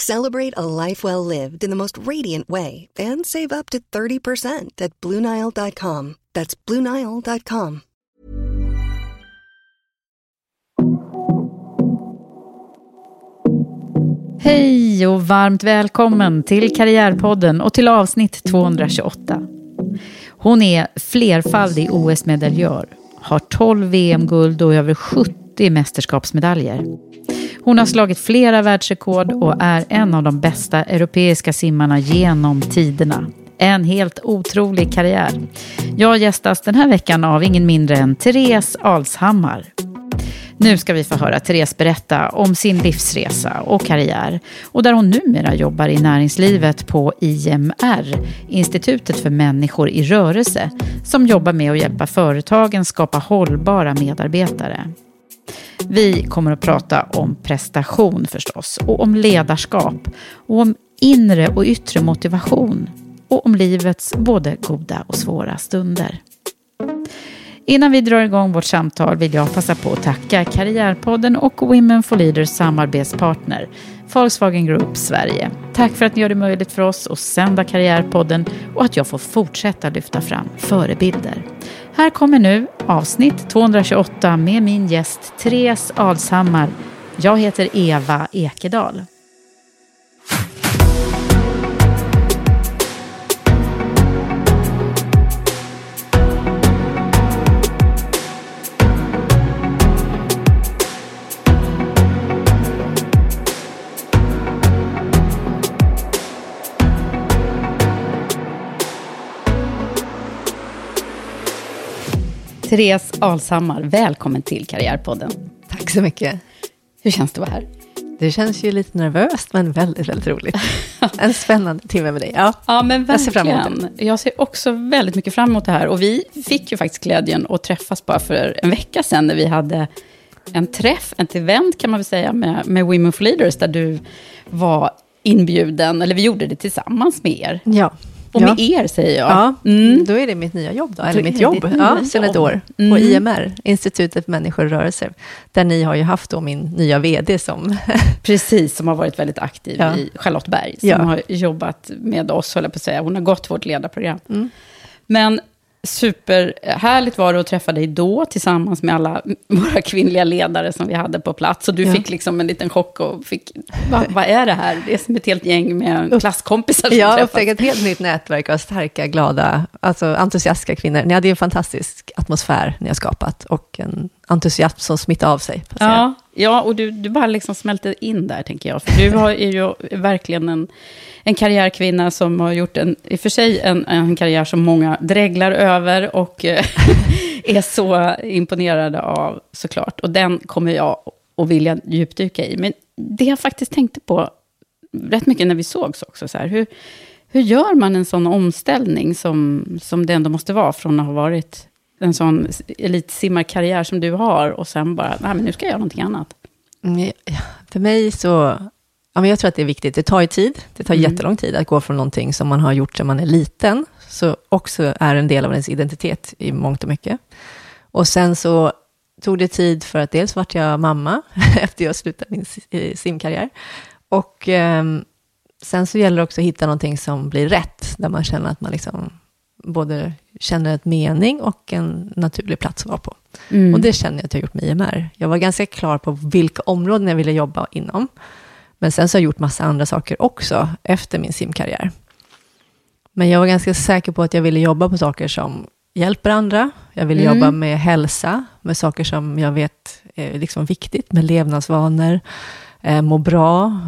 Celebrate a life well lived in the most radiant way and save up to 30% at BlueNile.com. That's BlueNile.com. Hej och varmt välkommen till Karriärpodden och till avsnitt 228. Hon är flerfaldig OS-medaljör, har 12 VM-guld och över 70 mästerskapsmedaljer. Hon har slagit flera världsrekord och är en av de bästa europeiska simmarna genom tiderna. En helt otrolig karriär. Jag gästas den här veckan av ingen mindre än Therese Alshammar. Nu ska vi få höra Therese berätta om sin livsresa och karriär och där hon numera jobbar i näringslivet på IMR, Institutet för människor i rörelse, som jobbar med att hjälpa företagen skapa hållbara medarbetare. Vi kommer att prata om prestation förstås och om ledarskap och om inre och yttre motivation och om livets både goda och svåra stunder. Innan vi drar igång vårt samtal vill jag passa på att tacka Karriärpodden och Women for Leaders samarbetspartner Volkswagen Group Sverige. Tack för att ni gör det möjligt för oss att sända Karriärpodden och att jag får fortsätta lyfta fram förebilder. Här kommer nu avsnitt 228 med min gäst Therese Alshammar. Jag heter Eva Ekedal. Therese Alshammar, välkommen till Karriärpodden. Tack så mycket. Hur känns det att vara här? Det känns ju lite nervöst, men väldigt, väldigt roligt. en spännande timme med dig. Ja, ja men verkligen. Jag ser, fram emot det. jag ser också väldigt mycket fram emot det här. Och vi fick ju faktiskt glädjen att träffas bara för en vecka sedan, när vi hade en träff, ett event kan man väl säga, med, med Women for Leaders, där du var inbjuden, eller vi gjorde det tillsammans med er. Ja. Och med er säger jag. Ja, mm. då är det mitt nya jobb då, eller mitt jobb, ja, sedan ett år, mm. på IMR, Institutet för människor och rörelser, där ni har ju haft då min nya vd som... Precis, som har varit väldigt aktiv ja. i Charlotteberg, som ja. har jobbat med oss, höll jag på att säga. Hon har gått vårt ledarprogram. Mm. Men superhärligt var det att träffa dig då, tillsammans med alla våra kvinnliga ledare som vi hade på plats. Och du ja. fick liksom en liten chock och fick, vad va är det här? Det är som ett helt gäng med klasskompisar som Jag fick ett helt nytt nätverk av starka, glada, alltså entusiastiska kvinnor. Ni hade en fantastisk atmosfär ni har skapat och en entusiasm som smittar av sig. Ja, ja, och du, du bara liksom smälter in där, tänker jag. För du har, är ju verkligen en, en karriärkvinna som har gjort en, i och för sig en, en karriär som många dreglar över och är så imponerade av såklart. Och den kommer jag att vilja djupdyka i. Men det jag faktiskt tänkte på rätt mycket när vi sågs också, så här, hur, hur gör man en sån omställning som, som det ändå måste vara från att ha varit en sån elitsimmarkarriär som du har och sen bara, nej men nu ska jag göra någonting annat. Mm, för mig så, ja, men jag tror att det är viktigt. Det tar ju tid, det tar mm. jättelång tid att gå från någonting som man har gjort sedan man är liten, så också är en del av ens identitet i mångt och mycket. Och sen så tog det tid för att dels vart jag mamma efter jag slutade min simkarriär. Och eh, sen så gäller det också att hitta någonting som blir rätt, där man känner att man liksom både känner ett mening och en naturlig plats att vara på. Mm. Och det känner jag att jag har gjort med IMR. Jag var ganska klar på vilka områden jag ville jobba inom. Men sen så har jag gjort massa andra saker också efter min simkarriär. Men jag var ganska säker på att jag ville jobba på saker som hjälper andra. Jag ville mm. jobba med hälsa, med saker som jag vet är liksom viktigt, med levnadsvanor, eh, må bra,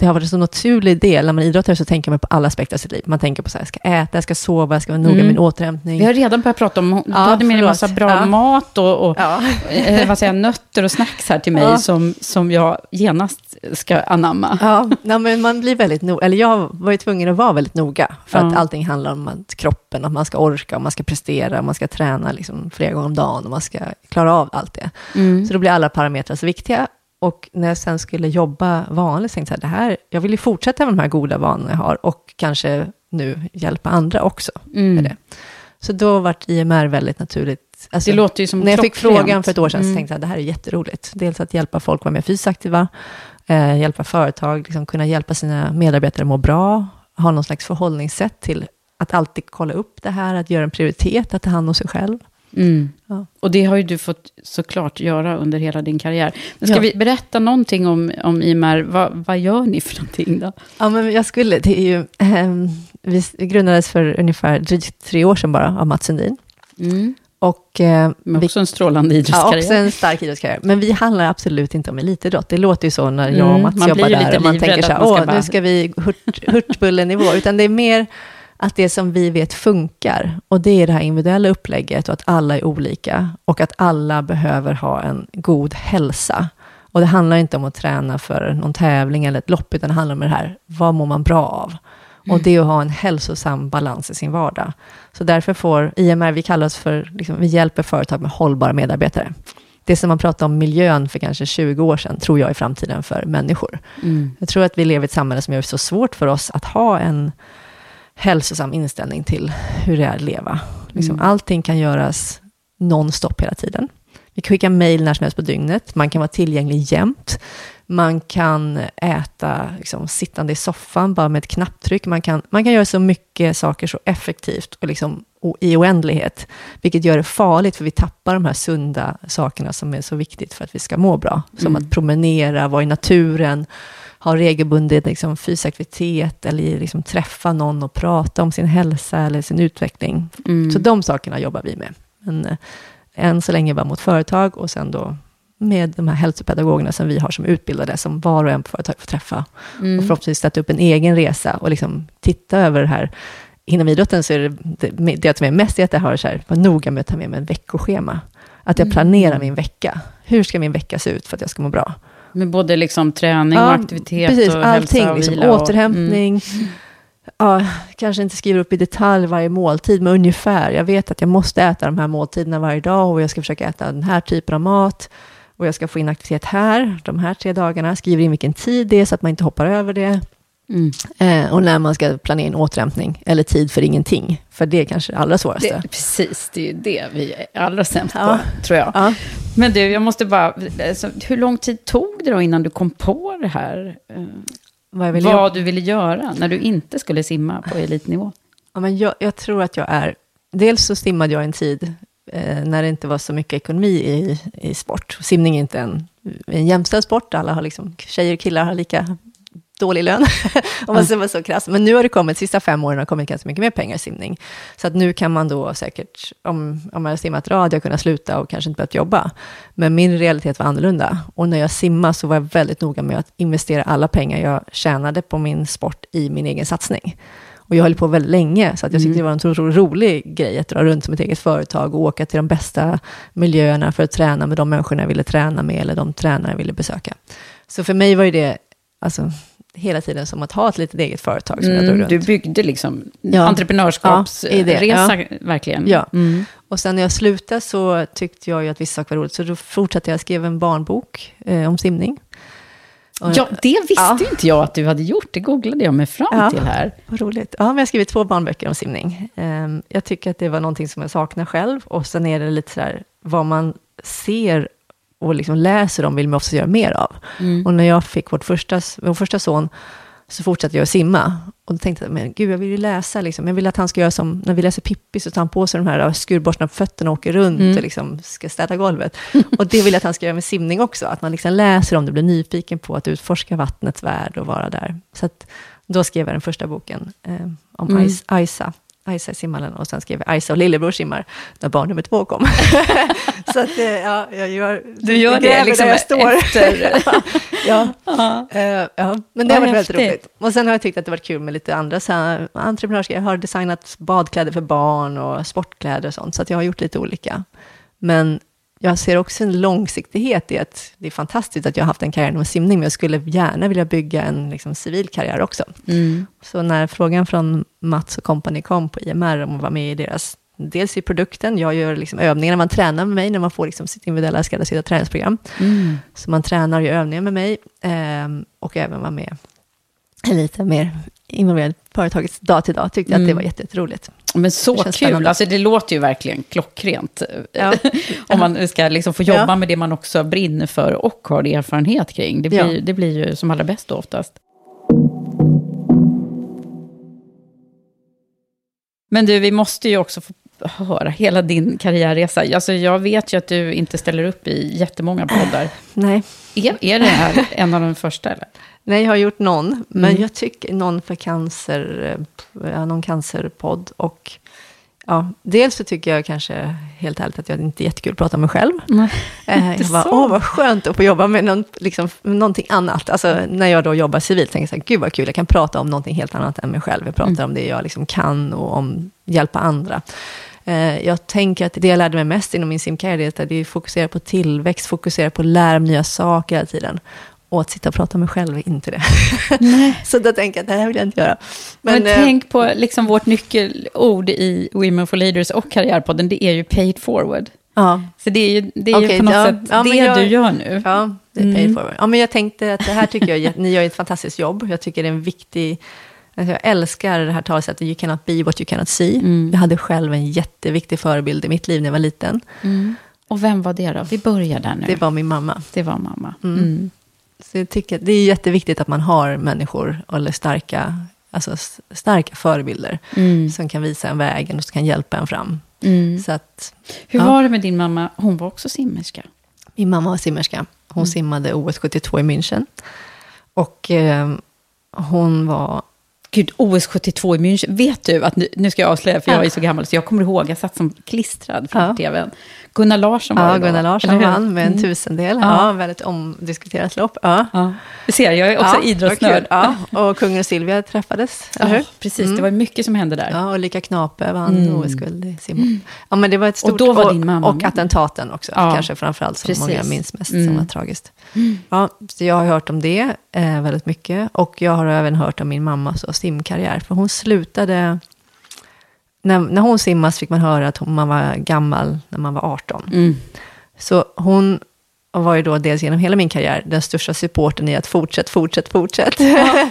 det har varit en så naturlig del. När man idrottar så tänker man på alla aspekter av sitt liv. Man tänker på så här, jag ska äta, jag ska sova, jag ska vara noga mm. med min återhämtning. Vi har redan börjat prata om, du ja, hade med dig en massa bra ja. mat och, och ja. eh, vad säger, nötter och snacks här till mig ja. som, som jag genast ska anamma. Ja, ja men man blir väldigt noga, eller jag var ju tvungen att vara väldigt noga. För att allting handlar om att kroppen, att man ska orka, man ska prestera, man ska träna liksom flera gånger om dagen och man ska klara av allt det. Mm. Så då blir alla parametrar så viktiga. Och när jag sen skulle jobba vanligt, tänkte jag, det här, jag vill ju fortsätta med de här goda vanorna jag har och kanske nu hjälpa andra också mm. med det. Så då vart IMR väldigt naturligt. Alltså, det låter ju som När jag fick frågan för ett år sedan mm. så tänkte jag, det här är jätteroligt. Dels att hjälpa folk att vara mer fysiskt aktiva, eh, hjälpa företag, liksom kunna hjälpa sina medarbetare må bra, ha någon slags förhållningssätt till att alltid kolla upp det här, att göra en prioritet, att ta hand om sig själv. Mm. Ja. Och det har ju du fått såklart göra under hela din karriär. Men ska ja. vi berätta någonting om, om IMR? Va, vad gör ni för någonting då? Ja, men jag skulle, det är ju, eh, vi grundades för ungefär drygt tre år sedan bara av Mats Sundin. Mm. Och, eh, Men också vi, en strålande idrottskarriär. Ja, också en stark idrottskarriär. Men vi handlar absolut inte om elitidrott. Det låter ju så när jag och mm, Mats mm, jobbar där. Man tänker så här, åh, bara... nu ska vi hurt, hurtbullen-nivå. Utan det är mer att det som vi vet funkar, och det är det här individuella upplägget och att alla är olika och att alla behöver ha en god hälsa. Och det handlar inte om att träna för någon tävling eller ett lopp, utan det handlar om det här, vad mår man bra av? Och det är att ha en hälsosam balans i sin vardag. Så därför får IMR, vi kallar oss för, liksom, vi hjälper företag med hållbara medarbetare. Det som man pratade om miljön för kanske 20 år sedan, tror jag i framtiden för människor. Mm. Jag tror att vi lever i ett samhälle som gör det så svårt för oss att ha en hälsosam inställning till hur det är att leva. Liksom, mm. Allting kan göras nonstop hela tiden. Vi kan skicka mejl när som helst på dygnet. Man kan vara tillgänglig jämt. Man kan äta liksom, sittande i soffan bara med ett knapptryck. Man kan, man kan göra så mycket saker så effektivt och liksom, i oändlighet, vilket gör det farligt, för vi tappar de här sunda sakerna som är så viktigt för att vi ska må bra. Som mm. att promenera, vara i naturen, ha regelbundet liksom, fysisk aktivitet eller liksom, träffa någon och prata om sin hälsa eller sin utveckling. Mm. Så de sakerna jobbar vi med. Men äh, än så länge bara mot företag och sen då med de här hälsopedagogerna som vi har som utbildade, som var och en på företag får träffa. Mm. Och förhoppningsvis sätta upp en egen resa och liksom titta över det här. Inom idrotten så är det det, det som är mest är att jag har så här, var noga med att ta med mig en veckoschema. Att jag mm. planerar min vecka. Hur ska min vecka se ut för att jag ska må bra? Med både liksom träning och aktivitet precis, och allting, hälsa och liksom, vila. Återhämtning. Mm. Ja, kanske inte skriver upp i detalj varje måltid, men ungefär. Jag vet att jag måste äta de här måltiderna varje dag och jag ska försöka äta den här typen av mat. Och jag ska få in aktivitet här, de här tre dagarna. Skriver in vilken tid det är så att man inte hoppar över det. Mm. Eh, och när man ska planera in återhämtning, eller tid för ingenting. För det är kanske det allra svåraste. Det, precis, det är ju det vi är allra sämst ja. på, tror jag. Ja. Men du, jag måste bara... Alltså, hur lång tid tog det då innan du kom på det här? Eh, vad, vad göra. du ville göra när du inte skulle simma på elitnivå? Ja, men jag, jag tror att jag är... Dels så simmade jag en tid eh, när det inte var så mycket ekonomi i, i sport. Simning är inte en, en jämställd sport. Alla har liksom, tjejer och killar har lika dålig lön, om man ska vara så krass. Men nu har det kommit, de sista fem åren har kommit ganska mycket mer pengar i simning. Så att nu kan man då säkert, om, om man har simmat rad, jag kunnat sluta och kanske inte behövt jobba. Men min realitet var annorlunda. Och när jag simmade så var jag väldigt noga med att investera alla pengar jag tjänade på min sport i min egen satsning. Och jag höll på väldigt länge, så att jag tyckte mm. det var en så rolig grej att dra runt som ett eget företag och åka till de bästa miljöerna för att träna med de människorna jag ville träna med eller de tränare jag ville besöka. Så för mig var ju det, alltså, hela tiden som att ha ett litet eget företag som mm, jag drog runt. Du byggde liksom ja. entreprenörskapsresa, ja, verkligen. Ja, mm. och sen när jag slutade så tyckte jag ju att vissa saker var roligt, så då fortsatte jag skriva en barnbok eh, om simning. Och, ja, det visste ja. inte jag att du hade gjort. Det googlade jag mig fram ja, till här. Vad roligt. Ja, men jag har skrivit två barnböcker om simning. Um, jag tycker att det var någonting som jag saknar själv. Och sen är det lite så här, vad man ser och liksom läser om vill man också göra mer av. Mm. Och när jag fick vårt första, vår första son, så fortsatte jag att simma. Och då tänkte jag, men gud, jag vill ju läsa, liksom. jag vill att han ska göra som, när vi läser Pippi, så tar han på sig de här skurborstarna på fötterna och åker runt mm. och liksom ska städa golvet. och det vill jag att han ska göra med simning också, att man liksom läser om det, blir nyfiken på att utforska vattnets värld och vara där. Så att, då skrev jag den första boken eh, om mm. Isa. Isa simhallen och sen skrev jag Isa och lillebror simmar när barn nummer två kom. så att, eh, ja, jag gör, du gör det liksom jag står. efter? ja. Uh, ja, men det har varit väldigt roligt. Och sen har jag tyckt att det varit kul med lite andra entreprenörskap. Jag har designat badkläder för barn och sportkläder och sånt, så att jag har gjort lite olika. Men jag ser också en långsiktighet i att det är fantastiskt att jag har haft en karriär inom simning, men jag skulle gärna vilja bygga en liksom, civil karriär också. Mm. Så när frågan från Mats och kompani kom på IMR om att vara med i deras, dels i produkten, jag gör liksom övningar när man tränar med mig, när man får liksom sitt individuella skräddarsydda träningsprogram. Mm. Så man tränar och gör övningar med mig, eh, och även vara med lite mer involverad företagets dag till dag, tyckte mm. att det mm. var jätteroligt. Men så kul, spännande. alltså det låter ju verkligen klockrent. Ja. Om man ska liksom få jobba ja. med det man också brinner för och har erfarenhet kring. Det blir, ja. det blir ju som allra bäst då oftast. Men du, vi måste ju också få höra hela din karriärresa. Alltså, jag vet ju att du inte ställer upp i jättemånga poddar. Nej. Är, är det här en av de första? Eller? Nej, jag har gjort någon, men mm. jag tycker någon för cancer, eh, någon cancerpodd. Och ja, dels så tycker jag kanske helt ärligt att jag inte är jättekul att prata med mig själv. Nej, eh, jag bara, åh vad skönt att få jobba med någon, liksom, någonting annat. Alltså när jag då jobbar civilt, tänker jag så här, gud vad kul, jag kan prata om någonting helt annat än mig själv. Jag pratar mm. om det jag liksom kan och om hjälpa andra. Eh, jag tänker att det jag lärde mig mest inom min simkarriär är att det fokuserar på tillväxt, fokuserar på att lära mig nya saker hela tiden och att sitta och prata med mig själv är inte det. så då tänker jag att det här vill jag inte göra. Men, Men eh, tänk på liksom vårt nyckelord i Women for Leaders och Karriärpodden, det är ju paid forward. Ja. Så det är ju, det är okay, ju på något ja, sätt ja, det jag, du gör nu. Ja, det är paid mm. forward. Ja, men jag tänkte att det här tycker jag, ni gör ett fantastiskt jobb. Jag tycker det är en viktig... Alltså jag älskar det här talesättet, you cannot be what you cannot see. Mm. Jag hade själv en jätteviktig förebild i mitt liv när jag var liten. Mm. Och vem var det då? Vi börjar där nu. Det var min mamma. Det var mamma. Mm. mm. Så jag tycker det är jätteviktigt att man har människor, eller starka, alltså starka förebilder, mm. som kan visa en vägen och som kan hjälpa en fram. Mm. Så att, Hur ja. var det med din mamma? Hon var också simmerska. Min mamma var simmerska. Hon mm. simmade OS 72 i München. Och eh, hon var Gud, OS 72 i München. Vet du att nu, nu ska jag avslöja, för jag är så gammal, så jag kommer ihåg, jag satt som klistrad framför ja. tvn. Gunnar Larsson var ja, det då. Gunnar Larsson vann med en mm. tusendel. Ja. ja, väldigt omdiskuterat lopp. Ja. Ja. Du ser, jag är också ja, idrottsnörd. Ja, och kungen och Silvia träffades, eller hur? Precis, mm. det var mycket som hände där. Ja, och Lika Knape vann mm. OS-guld i simhopp. Mm. Ja, men det var ett stort... Och då var din mamma Och, och attentaten också, ja. kanske framförallt, som Precis. många minns mest, mm. som var tragiskt. Mm. Ja, så jag har hört om det eh, väldigt mycket. Och jag har även hört om min mammas simkarriär, för hon slutade när, när hon simmas fick man höra att hon, man var gammal när man var 18. Mm. Så hon var ju då dels genom hela min karriär den största supporten i att fortsätt, fortsätt, fortsätt. Ja.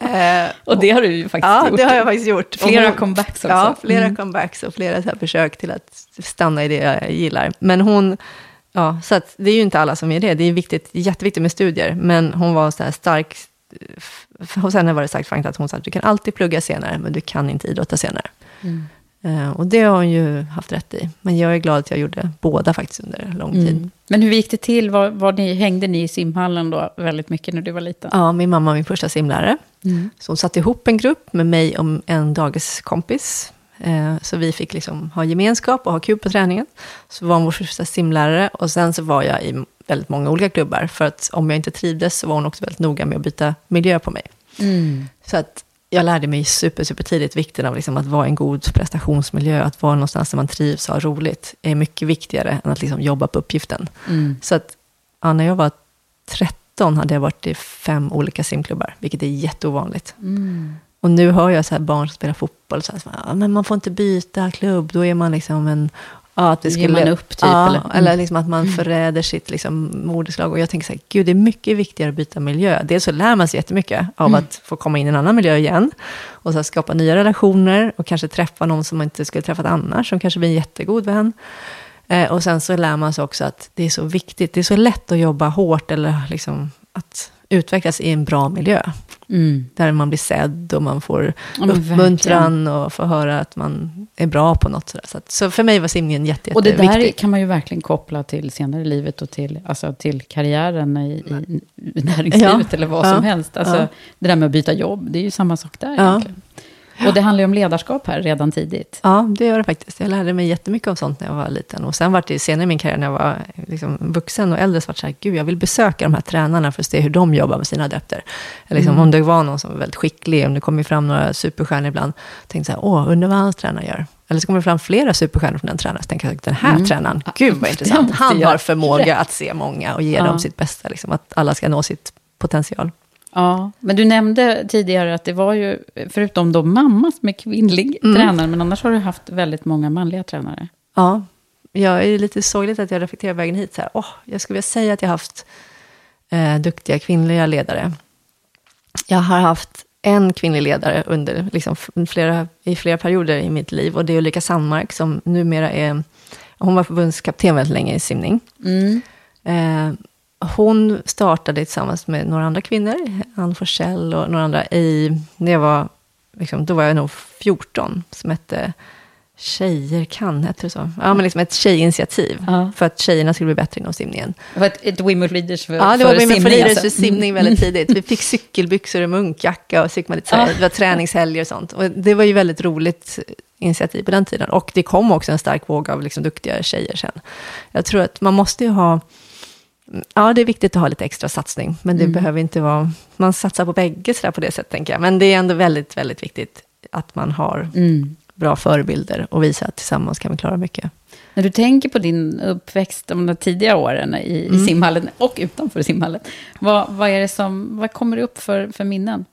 eh, och det har du ju faktiskt ja, gjort. det har jag faktiskt gjort. Flera hon, comebacks också. Ja, flera mm. comebacks och flera så här försök till att stanna i det jag gillar. Men hon, ja, så att det är ju inte alla som är det. Det är viktigt, jätteviktigt med studier, men hon var så här stark, hos henne var det sagt att hon sa att du kan alltid plugga senare, men du kan inte idrotta senare. Mm. Uh, och det har hon ju haft rätt i. Men jag är glad att jag gjorde båda faktiskt under lång tid. Mm. Men hur gick det till? Var, var ni, hängde ni i simhallen då väldigt mycket när du var liten? Ja, min mamma var min första simlärare. Mm. Så hon satte ihop en grupp med mig och en dagiskompis. Uh, så vi fick liksom ha gemenskap och ha kul på träningen. Så var hon vår första simlärare. Och sen så var jag i väldigt många olika klubbar. För att om jag inte trivdes så var hon också väldigt noga med att byta miljö på mig. Mm. Så att jag lärde mig super, super tidigt vikten av liksom att vara en god prestationsmiljö, att vara någonstans där man trivs och har roligt, är mycket viktigare än att liksom jobba på uppgiften. Mm. Så att, ja, när jag var 13 hade jag varit i fem olika simklubbar, vilket är jätteovanligt. Mm. Och nu hör jag så barn som spelar fotboll, så här, men man får inte byta klubb, då är man liksom en Ja, att vi skulle, Ger man upp typ? Ja, eller, eller mm. liksom att man mm. förräder sitt liksom, moderslag. Och jag tänker så här, gud, det är mycket viktigare att byta miljö. Dels så lär man sig jättemycket av mm. att få komma in i en annan miljö igen. Och så skapa nya relationer och kanske träffa någon som man inte skulle träffat annars, som kanske blir en jättegod vän. Eh, och sen så lär man sig också att det är så viktigt, det är så lätt att jobba hårt eller liksom att utvecklas i en bra miljö. Mm. Där man blir sedd och man får ja, uppmuntran och får höra att man är bra på något. Så, så för mig var simningen jätte, jätteviktig. Och det där kan man ju verkligen koppla till senare i livet och till, alltså, till karriären i, i, i näringslivet ja. eller vad ja. som helst. Alltså, Det där med att byta jobb, det är ju samma sak där egentligen. Och det handlar ju om ledarskap här redan tidigt. Ja, det gör det faktiskt. Jag lärde mig jättemycket om sånt när jag var liten. Och sen var det senare i min karriär, när jag var liksom vuxen och äldre, så var det så här, gud, jag vill besöka de här tränarna för att se hur de jobbar med sina adepter. Liksom, mm. Om det var någon som var väldigt skicklig, om det kom fram några superstjärnor ibland, tänkte så här, åh, undrar vad hans tränare gör. Eller så kommer det fram flera superstjärnor från den tränaren, så tänker jag, den här mm. tränaren, gud vad intressant. Han har förmåga att se många och ge ja. dem sitt bästa, liksom, att alla ska nå sitt potential. Ja, men du nämnde tidigare att det var ju, förutom då mamma som är kvinnlig mm. tränare, men annars har du haft väldigt många manliga tränare. Ja, jag är lite sorgligt att jag reflekterar vägen hit. Så här, oh, jag skulle vilja säga att jag har haft eh, duktiga kvinnliga ledare. Jag har haft en kvinnlig ledare under, liksom, flera, i flera perioder i mitt liv. Och det är Ulrika Sandmark, som numera är... Hon var förbundskapten väldigt länge i simning. Mm. Eh, hon startade tillsammans med några andra kvinnor, Ann Forsell och några andra, i, när jag var, liksom, då var jag nog 14, som hette Tjejer kan, hette det så? Ja, men liksom ett tjejinitiativ. Ja. För att tjejerna skulle bli bättre inom simningen. Det var ett, ett Women for Leaders för, Ja, det var Women for Leaders alltså. för simning väldigt tidigt. Vi fick cykelbyxor och munkjacka och så man lite, ja. det var träningshelger och sånt. Och det var ju väldigt roligt initiativ på den tiden. Och det kom också en stark våg av liksom duktiga tjejer sen. Jag tror att man måste ju ha Ja, det är viktigt att ha lite extra satsning, men det mm. behöver inte vara... Man satsar på bägge sådär på det sättet, tänker jag. Men det är ändå väldigt, väldigt viktigt att man har mm. bra förebilder och visar att tillsammans kan vi klara mycket. När du tänker på din uppväxt de där tidiga åren i, mm. i simhallen och utanför simhallen, vad, vad, är det som, vad kommer upp för, för minnen?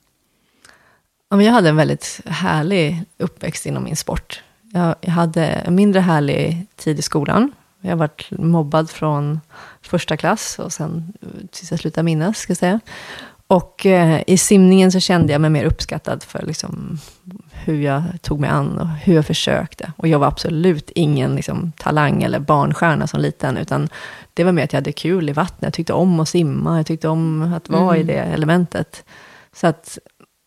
Ja, jag hade en väldigt härlig uppväxt inom min sport. Jag, jag hade en mindre härlig tid i skolan. Jag har varit mobbad från första klass och sen tills jag slutade minnas, ska jag säga. Och eh, i simningen så kände jag mig mer uppskattad för liksom, hur jag tog mig an och hur jag försökte. Och jag var absolut ingen liksom, talang eller barnstjärna som liten, utan det var mer att jag hade kul i vattnet. Jag tyckte om att simma, jag tyckte om att vara mm. i det elementet. Så att,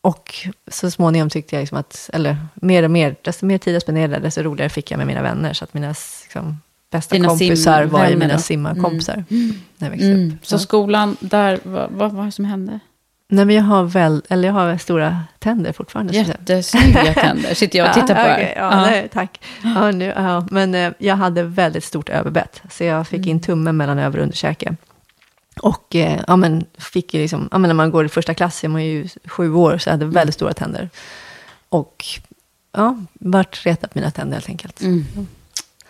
och så småningom tyckte jag liksom att, eller mer och mer, desto mer tid jag spenderade, desto roligare fick jag med mina vänner. Så att mina liksom, bästa Dina kompisar var ju mina simmarkompisar. Mm. När jag växte mm. upp. Så skolan, där, vad, vad var det som hände? Nej, men jag har väl, eller jag har stora tänder fortfarande. Jättesnygga tänder, sitter jag och tittar på här. Okay, ja, ja. Nej, tack. Ja, nu, ja, men eh, jag hade väldigt stort överbett, så jag fick mm. in tummen mellan över och underkäke. Och eh, ja, men fick ju liksom, ja, men när man går i första klass, är man ju sju år, så jag hade väldigt stora tänder. Och ja, vart retat mina tänder helt enkelt. Mm.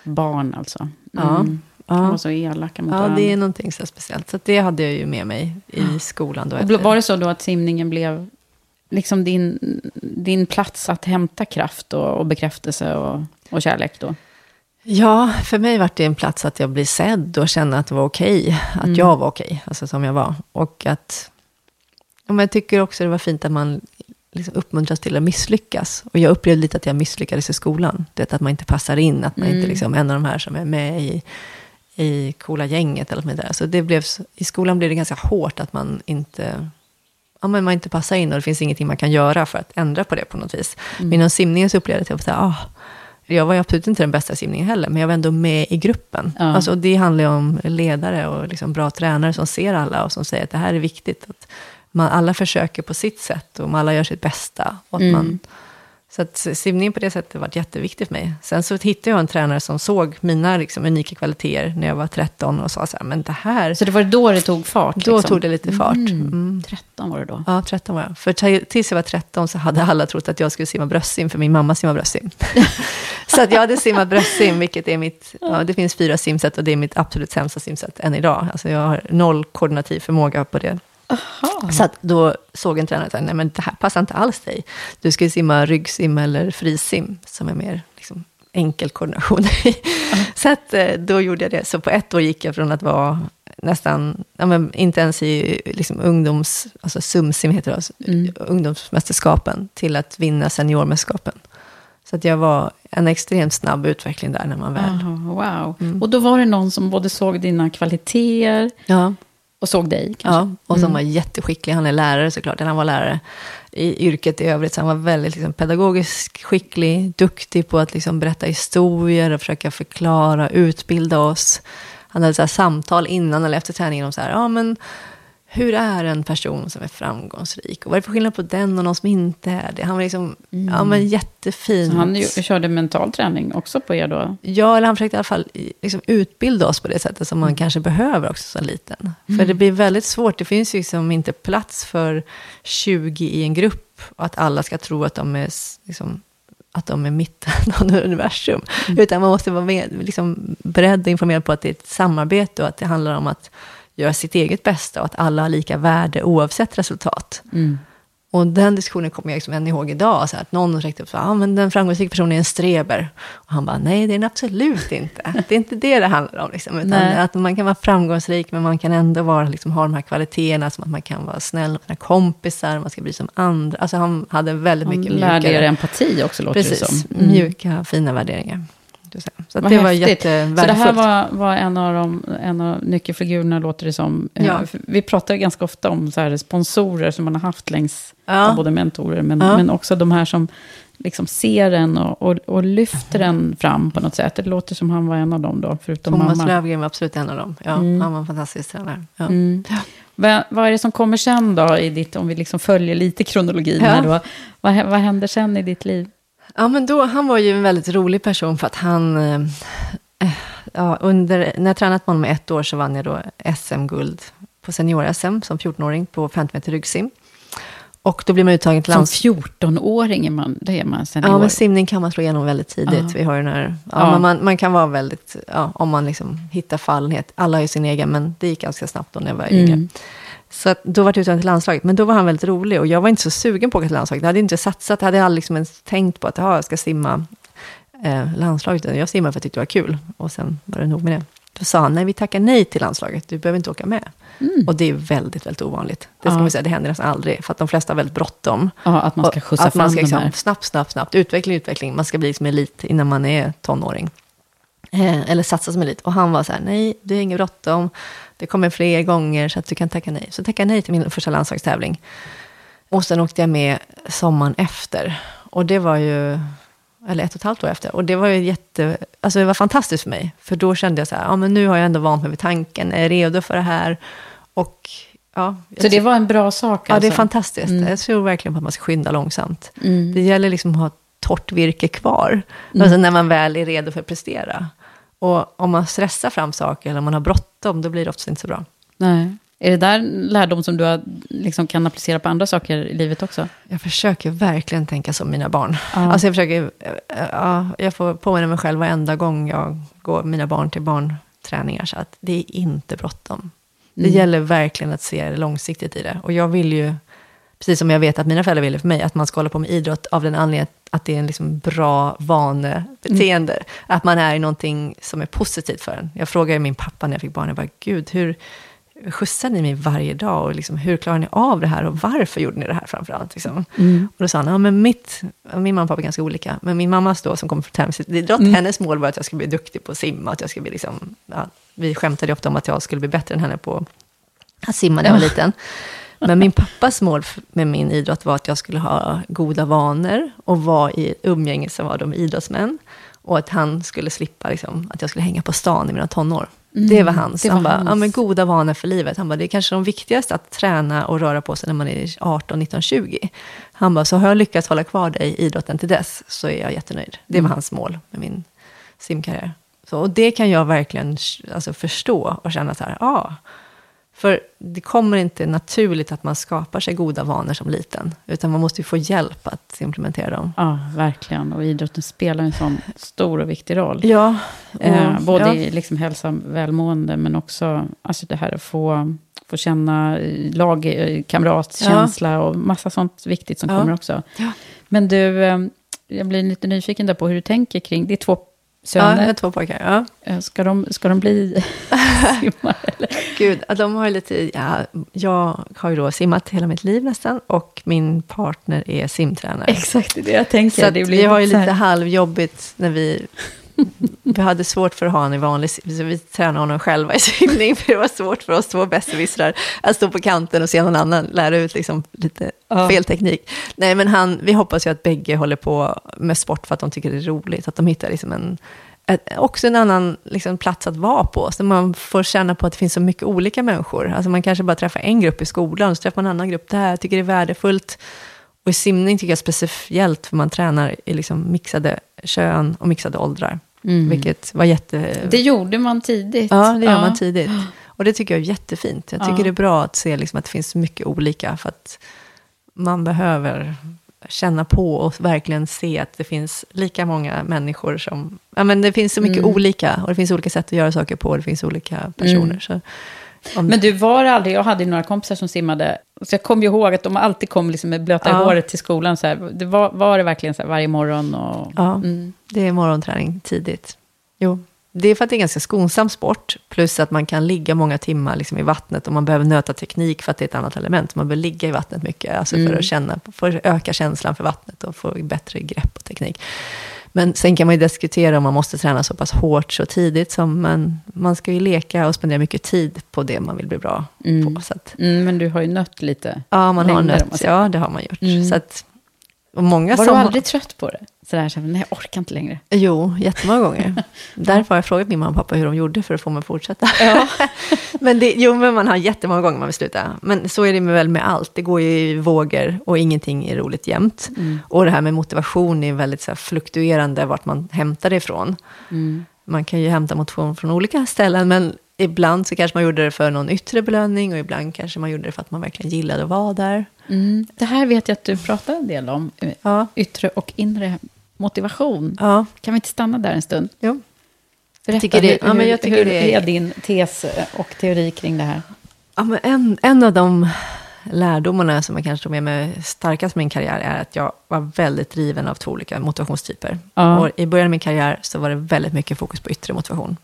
Barn alltså. Mm. Ja. Ja. De var så elaka mot Ja, varandra. det är någonting så speciellt. Så det hade jag ju med mig i skolan. Då och var det så då att simningen blev liksom din, din plats att hämta kraft och, och bekräftelse och, och kärlek då? Ja, för mig var det en plats att jag blev sedd och kände att det var okej. Okay, att mm. jag var okej, okay, alltså som jag var. Och att... Men jag tycker också det var fint att man liksom uppmuntras till att misslyckas. Och jag upplevde lite att jag misslyckades i skolan. Det att man inte passar in, att man mm. inte liksom en av de här som är med i, i coola gänget. Eller med Så det blev, I skolan blev det ganska hårt att man inte, ja, men man inte passar in och det finns ingenting man kan göra för att ändra på det på något vis. Mm. Men inom simningen så upplevde jag att jag ah, jag var absolut inte den bästa simningen heller, men jag var ändå med i gruppen. Ja. Alltså, det handlar ju om ledare och liksom bra tränare som ser alla och som säger att det här är viktigt. Att man alla försöker på sitt sätt och alla gör sitt bästa. Och mm. man Så att simning på det sättet har varit jätteviktigt för mig. Sen så hittade jag en tränare som såg mina liksom, unika kvaliteter när jag var 13 och sa så här, men det här... Så det var då det tog fart? Då liksom. tog det lite fart. Mm. Mm. 13 var det då? Ja, 13 var jag. För tills jag var 13 så hade alla trott att jag skulle simma bröstsim, för min mamma simmar bröstsim. så att jag hade simmat bröstsim, vilket är mitt... Ja, det finns fyra simsätt och det är mitt absolut sämsta simsätt än idag. Alltså jag har noll koordinativ förmåga på det Aha. Så att då såg en tränare att nej men det här passar inte alls dig. Du ska simma ryggsim eller frisim, som är mer liksom, enkel koordination. Så att, eh, då gjorde jag det. Så på ett år gick jag från att vara nästan, ja, men inte ens i liksom, ungdoms, alltså SUMSIM heter det, alltså, mm. ungdomsmästerskapen, till att vinna seniormästerskapen. Så att jag var en extremt snabb utveckling där när man väl... Oh, wow. Mm. Och då var det någon som både såg dina kvaliteter, ja. Och såg dig kanske? Ja, och som mm. var jätteskicklig. Han är lärare såklart, han var lärare i yrket i övrigt. Så han var väldigt liksom, pedagogiskt skicklig, duktig på att liksom, berätta historier och försöka förklara, utbilda oss. Han hade så här, samtal innan eller efter träningen om så här, ja men hur är en person som är framgångsrik? Och vad är det för skillnad på den och någon som inte är det? Han var liksom, mm. ja men jättefin. Så han körde mental träning också på er då? Ja, eller han försökte i alla fall liksom utbilda oss på det sättet som man mm. kanske behöver också som liten. Mm. För det blir väldigt svårt, det finns ju liksom inte plats för 20 i en grupp. Och att alla ska tro att de är liksom, att de är mitten av universum. Mm. Utan man måste vara med, liksom, beredd och informerad på att det är ett samarbete och att det handlar om att göra sitt eget bästa och att alla har lika värde oavsett resultat. Mm. Och den diskussionen kommer jag liksom än ihåg idag. Så att någon räckte upp så ah, men den framgångsrika personen är en streber. Och han bara, nej det är den absolut inte. Det är inte det det handlar om. Liksom, utan att man kan vara framgångsrik, men man kan ändå vara, liksom, ha de här kvaliteterna, som att man kan vara snäll med sina kompisar, man ska bry sig om andra. Alltså han hade väldigt han mycket mjukare... Han lärde er empati också, låter Precis, det som. Mm. Mjuka, fina värderingar. Så det häftigt. var jättevärdefullt. Så det här var, var, en, av de, en av nyckelfigurerna, låter det som. Eh, ja. Vi pratar ganska ofta om så sponsorer som man har haft längs, ja. både mentorer, men, ja. men också de här som liksom ser en och, och, och lyfter en fram på något sätt. Det låter som han var en av dem då, förutom Thomas mamma. Lövgren var absolut en av dem. Ja, mm. Han var en fantastisk tränare. Ja. Mm. Vad, vad är det som kommer sen då, i ditt, om vi liksom följer lite kronologin här då? Vad, vad händer sen i ditt liv? Ja, men då, han var ju en väldigt rolig person för att han... Eh, eh ja, under, när jag tränat med honom i ett år så vann jag då SM-guld på senior-SM som 14-åring på 50 meter ryggsim. Och då blir man uttagen till lands... Som 14-åring är man, det är man senior? Ja, men simning kan man slå igenom väldigt tidigt. Ja. Vi har den här, ja, ja. Man, man, kan vara väldigt, ja, om man liksom hittar fallenhet. Alla har ju sin egen, men det gick ganska snabbt då när jag var yngre. Mm. Så att, då var det uttagen till landslaget. Men då var han väldigt rolig och jag var inte så sugen på att åka till landslaget. Jag hade inte satsat, jag hade aldrig liksom ens tänkt på att jag ska simma eh, landslaget. Jag simmade för att jag tyckte det var kul och sen var det nog med det. Då sa han, nej vi tackar nej till landslaget, du behöver inte åka med. Mm. Och det är väldigt, väldigt ovanligt. Det ska ja. säga, det händer nästan aldrig. För att de flesta har väldigt bråttom. Ja, att man ska skjutsa att man ska, liksom, Snabbt, snabbt, snabbt. Utveckling, utveckling. Man ska bli liksom elit innan man är tonåring. Eh, eller satsa som elit. Och han var så här, nej, det är inget bråttom. Det kommer fler gånger så att du kan tacka nej. Så tacka nej till min första landslagstävling. Och sen åkte jag med sommaren efter. Och det var ju, eller ett och ett halvt år efter. Och det var ju jätte, alltså det var fantastiskt för mig. För då kände jag så här, ja men nu har jag ändå vant mig vid tanken, är redo för det här. Och ja. Så det var en bra sak alltså? Ja, det är alltså? fantastiskt. Mm. Jag tror verkligen på att man ska skynda långsamt. Mm. Det gäller liksom att ha torrt virke kvar. Mm. Alltså när man väl är redo för att prestera. Och om man stressar fram saker eller om man har bråttom, då blir det oftast inte så bra. Nej. Är det där lärdom som du liksom, kan applicera på andra saker i livet också? Jag försöker verkligen tänka som mina barn. Ja. Alltså jag, försöker, ja, jag får påminna mig själv varenda gång jag går mina barn till barnträningar. Så att det är inte bråttom. Det mm. gäller verkligen att se långsiktigt i det. Och jag vill ju precis som jag vet att mina föräldrar ville för mig, att man ska hålla på med idrott av den anledningen att det är en liksom bra vanebeteende. Mm. Att man är i någonting som är positivt för en. Jag frågade min pappa när jag fick barn, jag bara, gud, hur skjutsar ni mig varje dag? Och liksom, hur klarar ni av det här? Och varför gjorde ni det här framförallt? Liksom? Mm. Och då sa han, ja men mitt, min mamma och pappa är ganska olika, men min mammas då, som kommer från tävlingsidrott, mm. hennes mål var att jag skulle bli duktig på att simma, att jag skulle bli liksom, ja, vi skämtade ofta om att jag skulle bli bättre än henne på att simma när jag var liten. Men min pappas mål med min idrott var att jag skulle ha goda vanor och vara i umgänge som var de idrottsmän. Och att han skulle slippa, liksom, att jag skulle hänga på stan i mina tonår. Mm, det var hans. Det var han bara, hans. ja men goda vanor för livet. Han bara, det är kanske de viktigaste att träna och röra på sig när man är 18, 19, 20. Han bara, så har jag lyckats hålla kvar dig i idrotten till dess, så är jag jättenöjd. Det var mm. hans mål med min simkarriär. Så, och det kan jag verkligen alltså, förstå och känna så här, ja. Ah, för det kommer inte naturligt att man skapar sig goda vanor som liten. Utan man måste ju få hjälp att implementera dem. Ja, verkligen. Och idrotten spelar en sån stor och viktig roll. Ja. Eh, både ja. i liksom hälsa och välmående, men också alltså det här att få, få känna lagkamratskänsla ja. och massa sånt viktigt som ja. kommer också. Men du, eh, jag blir lite nyfiken där på hur du tänker kring, det är två söner. Ja, jag har två pojkar. Ja. Eh, ska, de, ska de bli simmare? Gud, de har lite... Ja, jag har ju då simmat hela mitt liv nästan och min partner är simtränare. Exakt, det jag tänker. Så det blir vi har ju lite halvjobbigt när vi... Vi hade svårt för att ha honom i vanlig så vi tränade honom själva i simning, för det var svårt för oss två besserwissrar att stå på kanten och se någon annan lära ut liksom lite ja. fel teknik. Nej, men han, vi hoppas ju att bägge håller på med sport för att de tycker det är roligt, att de hittar liksom en ett, också en annan liksom, plats att vara på. Så man får känna på att det finns så mycket olika människor. Alltså man kanske bara träffar en grupp i skolan, så träffar man en annan grupp där. Jag tycker det är värdefullt. Och i simning tycker jag speciellt, för man tränar i liksom mixade kön och mixade åldrar. Mm. Vilket var jätte... Det gjorde man tidigt. Ja, det gör ja. man tidigt. Och det tycker jag är jättefint. Jag tycker ja. det är bra att se liksom att det finns mycket olika. För att man behöver känna på och verkligen se att det finns lika många människor som... Ja, men det finns så mycket mm. olika och det finns olika sätt att göra saker på och det finns olika personer. Mm. Så, om... Men du, var aldrig... Jag hade några kompisar som simmade. Så jag kommer ihåg att de alltid kom liksom med blöta ja. håret till skolan. Så här. Det var, var det verkligen så här varje morgon? Och, ja, mm. det är morgonträning tidigt. Jo. Det är för att det är en ganska skonsam sport, plus att man kan ligga många timmar liksom i vattnet och man behöver nöta teknik för att det är ett annat element. Man behöver ligga i vattnet mycket, alltså för, mm. att känna, för att öka känslan för vattnet och få bättre grepp och teknik. Men sen kan man ju diskutera om man måste träna så pass hårt så tidigt, som man, man ska ju leka och spendera mycket tid på det man vill bli bra mm. på. Så att, mm, men du har ju nött lite. Ja, man har nött, ja det har man gjort. Mm. Så att, och många Var som du aldrig trött på det? Sådär, så, nej, jag orkar inte längre. Jo, jättemånga gånger. Därför har jag frågat min mamma och pappa hur de gjorde för att få mig att fortsätta. Ja. men det, jo, men man har jättemånga gånger man vill sluta. Men så är det väl med allt. Det går ju i vågor och ingenting är roligt jämt. Mm. Och det här med motivation är väldigt så här, fluktuerande, vart man hämtar det ifrån. Mm. Man kan ju hämta motivation från olika ställen, men ibland så kanske man gjorde det för någon yttre belöning och ibland kanske man gjorde det för att man verkligen gillade att vara där. Mm. Det här vet jag att du pratar en del om, eh, ja. yttre och inre motivation. Ja. Kan vi inte stanna där en stund? Jo. Berätta, tycker det, hur, ja, men jag tycker hur det är din tes och teori kring det här? Ja, men en, en av de lärdomarna som jag kanske tog med mig starkast med min karriär är att jag var väldigt driven av två olika motivationstyper. Ja. Och I början av min karriär så var det väldigt mycket fokus på yttre motivation.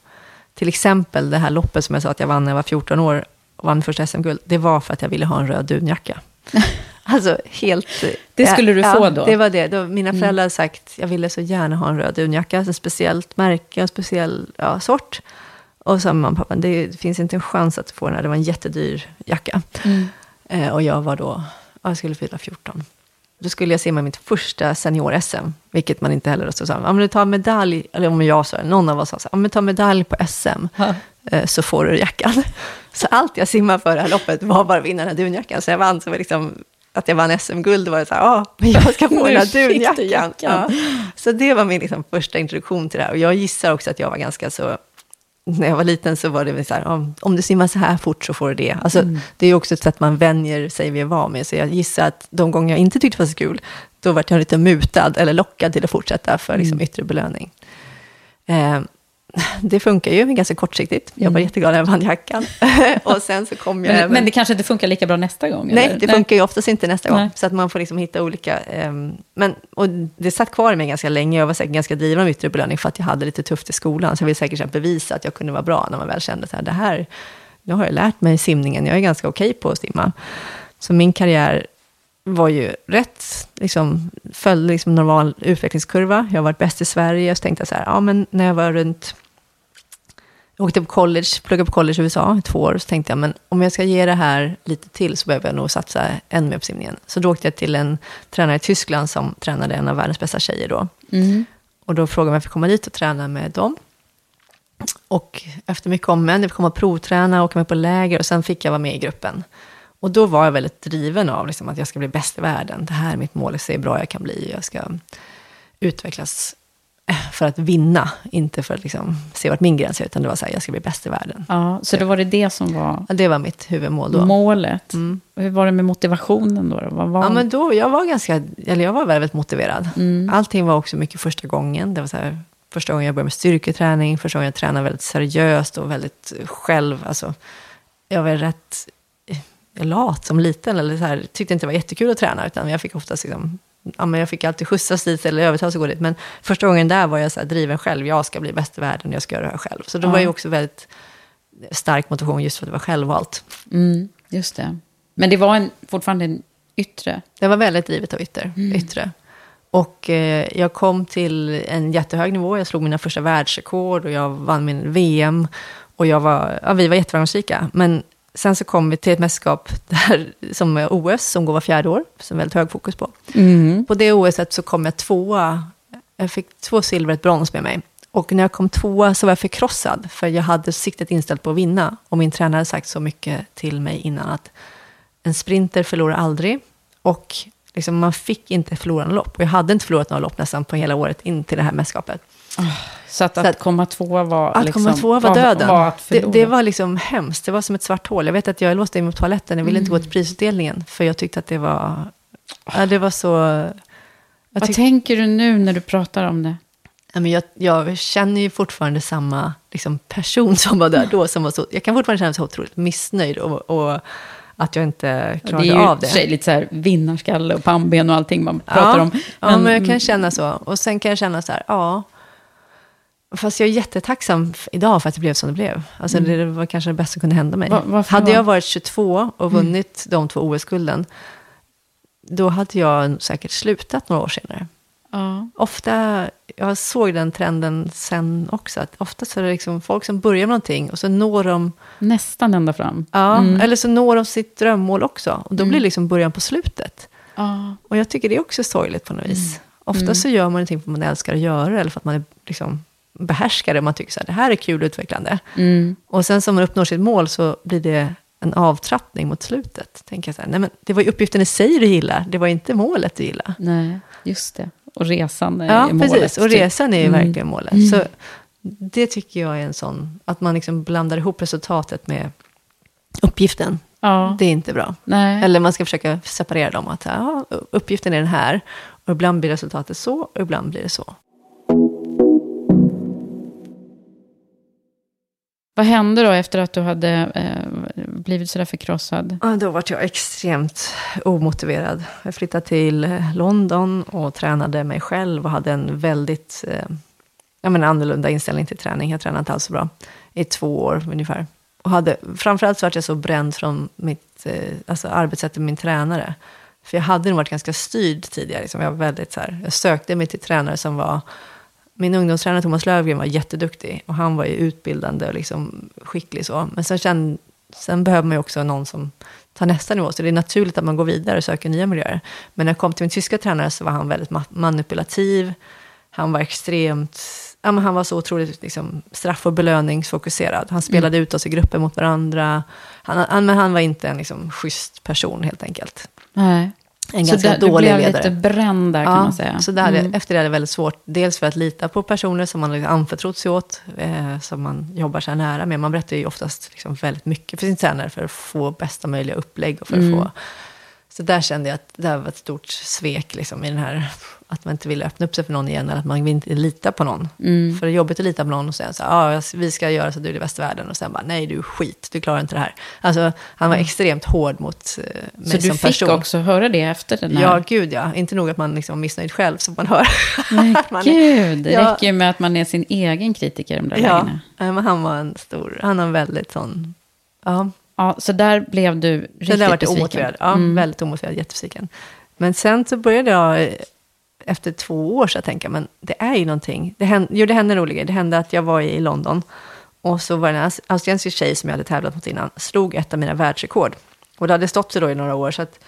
Till exempel det här loppet som jag sa att jag vann när jag var 14 år och vann första SM-guld. Det var för att jag ville ha en röd dunjacka. Alltså helt... Det skulle du få då? det var det. Då mina mm. föräldrar hade sagt, jag ville så gärna ha en röd dunjacka, ett speciellt märke, en speciell ja, sort. Och så sa mamma och pappa, det finns inte en chans att får den här, det var en jättedyr jacka. Mm. Eh, och jag var då, jag skulle fylla 14. Då skulle jag simma mitt första senior-SM, vilket man inte heller så sa. Om du tar medalj, eller om jag sa någon av oss sa så om du tar medalj på SM, ha. Eh, så får du jackan. Så allt jag simmade för det här loppet var bara att vinna den här dunjackan. Så jag vann, så var liksom, att jag vann SM-guld var det så här, ja, men jag ska få den här dunjackan. Ja. Så det var min liksom första introduktion till det här. Och jag gissar också att jag var ganska så när jag var liten så var det så här, om, om du simmar så här fort så får du det. Alltså, mm. Det är också ett sätt man vänjer sig vid att vara med. Så jag gissar att de gånger jag inte tyckte det var så kul, då var jag lite mutad eller lockad till att fortsätta för liksom, mm. yttre belöning. Eh, det funkar ju ganska kortsiktigt. Jag var mm. jätteglad när jag vann jackan. och sen så kom jag men, även... men det kanske inte funkar lika bra nästa gång? Nej, eller? det funkar ju oftast inte nästa gång. Så att man får liksom hitta olika... Um, men, och det satt kvar i mig ganska länge. Jag var säkert ganska driven av yttre belöning för att jag hade lite tufft i skolan. Så jag ville säkert bevisa att jag kunde vara bra när man väl kände att det här, nu har jag lärt mig simningen. Jag är ganska okej okay på att simma. Så min karriär var ju rätt, liksom, följde liksom normal utvecklingskurva. Jag har varit bäst i Sverige, så tänkte jag så här, ja men när jag var runt, jag åkte på college, pluggade på college i USA i två år, så tänkte jag, men om jag ska ge det här lite till så behöver jag nog satsa än mer på simningen. Så då åkte jag till en tränare i Tyskland som tränade en av världens bästa tjejer då. Mm. Och då frågade jag om jag fick komma dit och träna med dem. Och efter mycket om men, jag fick komma och provträna, åka med på läger och sen fick jag vara med i gruppen. Och då var jag väldigt driven av liksom, att jag ska bli bäst i världen. Det här är mitt mål, se hur bra jag kan bli. Jag ska utvecklas för att vinna, inte för att liksom se vart min gräns är, utan det var så här, jag ska bli bäst i världen. Ja, så då var det det som var... Ja, det var mitt huvudmål då. Målet. Mm. Hur var det med motivationen då? Vad var... Ja, men då, jag var ganska, eller jag var väldigt motiverad. Mm. Allting var också mycket första gången. Det var så här, första gången jag började med styrketräning, första gången jag tränade väldigt seriöst och väldigt själv. Alltså, jag var rätt lat som liten, eller så här, tyckte inte det var jättekul att träna, utan jag fick oftast liksom ja, men jag fick alltid skjutsas dit eller övertalas att gå dit. Men första gången där var jag så här, driven själv. Jag ska bli bäst i världen, jag ska göra det här själv. Så det ja. var ju också väldigt stark motivation just för att det var självvalt. Mm, just det. Men det var en, fortfarande en yttre? Det var väldigt drivet av ytter, mm. yttre. Och eh, jag kom till en jättehög nivå. Jag slog mina första världsrekord och jag vann min VM. Och jag var, ja, vi var jätteframgångsrika. Men Sen så kom vi till ett mästerskap där, som är OS, som går var fjärde år, som väldigt hög fokus på. Mm. På det OSet så kom jag tvåa. Jag fick två silver och ett brons med mig. Och när jag kom tvåa så var jag förkrossad, för jag hade siktet inställt på att vinna. Och min tränare hade sagt så mycket till mig innan att en sprinter förlorar aldrig. Och liksom, man fick inte förlora några lopp. Och jag hade inte förlorat några lopp nästan på hela året in till det här mästerskapet. Oh. Så att, att, att komma tvåa var... Att liksom, komma tvåa var döden. Var, det, det, var liksom hemskt. Det var som ett svart hål. Jag vet att jag låste in mig på toaletten. Jag ville mm. inte gå till prisutdelningen. För jag tyckte att det var... Ja, det var så... Vad tyck, tänker du nu när du pratar om det? Ja, men jag, jag känner ju fortfarande samma liksom, person som var där då. Som var så, jag kan fortfarande känna mig så otroligt missnöjd. och, och att jag inte klarade av det. Det är ju lite så här vinnarskalle och pannben och allting man pratar ja, om. Men, ja, men jag kan känna så. Och sen kan jag känna så här, ja, Fast jag är jättetacksam idag för att det blev som det blev. Alltså mm. det var kanske det bästa som kunde hända mig. Va, hade jag varit 22 och mm. vunnit mm. de två OS-gulden, då hade jag säkert slutat några år senare. Ja. Ofta, jag såg den trenden sen också, att ofta så är det liksom folk som börjar med någonting och så når de... Nästan ända fram. Ja, mm. eller så når de sitt drömmål också. Och då blir det mm. liksom början på slutet. Ja. Och jag tycker det är också sorgligt på något vis. Mm. Ofta så gör man någonting för att man älskar att göra, eller för att man är liksom behärskar det. Man tycker så här, det här är kul och utvecklande. Mm. Och sen som man uppnår sitt mål så blir det en avtrappning mot slutet. Tänker jag så här, nej men det var ju uppgiften i sig du gillar, det var inte målet du gillar. Nej, just det. Och resan är ja, målet. Ja, precis. Och typ. resan är ju mm. verkligen målet. Mm. Så det tycker jag är en sån, att man liksom blandar ihop resultatet med uppgiften. Ja. Det är inte bra. Nej. Eller man ska försöka separera dem. Att ja, uppgiften är den här. Och ibland blir resultatet så, och ibland blir det så. Vad hände då efter att du hade eh, blivit sådär förkrossad? Ja, då var jag extremt omotiverad. Jag flyttade till eh, London och tränade mig själv och hade en väldigt eh, jag menar, annorlunda inställning till träning. Jag tränade inte alls så bra i två år ungefär. Och hade, framförallt så var jag så bränd från mitt eh, alltså arbetssätt med min tränare. För jag hade nog varit ganska styrd tidigare. Liksom. Jag, var väldigt, så här, jag sökte mig till tränare som var min ungdomstränare Thomas Lövgren var jätteduktig. Och han var ju utbildande och liksom skicklig så. Men sen, sen, sen behöver man ju också någon som tar nästa nivå. Så det är naturligt att man går vidare och söker nya miljöer. Men när jag kom till min tyska tränare så var han väldigt manipulativ. Han var extremt... Ja, men han var så otroligt liksom, straff och belöningsfokuserad. Han spelade mm. ut oss i grupper mot varandra. Han, han, men han var inte en liksom, schysst person helt enkelt. Nej en så ganska där, dålig ledare. Så du blev lite bränd där kan man säga. Så där, mm. efter det är det väldigt svårt. Dels för att lita på personer som man liksom anförtrott sig åt, eh, som man jobbar så här nära med. Man berättar ju oftast liksom väldigt mycket för sin tränare för att få bästa möjliga upplägg. Och för att mm. få, så där kände jag att det var ett stort svek liksom, i den här att man inte vill öppna upp sig för någon igen, eller att man vill inte lita på någon. Mm. För det är jobbigt att lita på någon och säga så här, ah, vi ska göra så att du är det bästa i världen, och sen bara, nej du är skit, du klarar inte det här. Alltså, han var mm. extremt hård mot eh, mig Så du fick person. också höra det efter den här? Ja, gud ja. Inte nog att man liksom var missnöjd själv, så man hör. Nej, man gud, det ja. räcker ju med att man är sin egen kritiker de där ja, lägena. Men han var en stor, han har väldigt sån, ja. Ja, så där blev du riktigt där var besviken? Ja, mm. väldigt omotiverad, jättebesviken. Men sen så började jag efter två år så jag tänker, men det är ju någonting. Det hände, jo, det hände en rolig grej. Det hände att jag var i London och så var det en australiensisk tjej som jag hade tävlat mot innan, slog ett av mina världsrekord. Och det hade stått sig då i några år, så att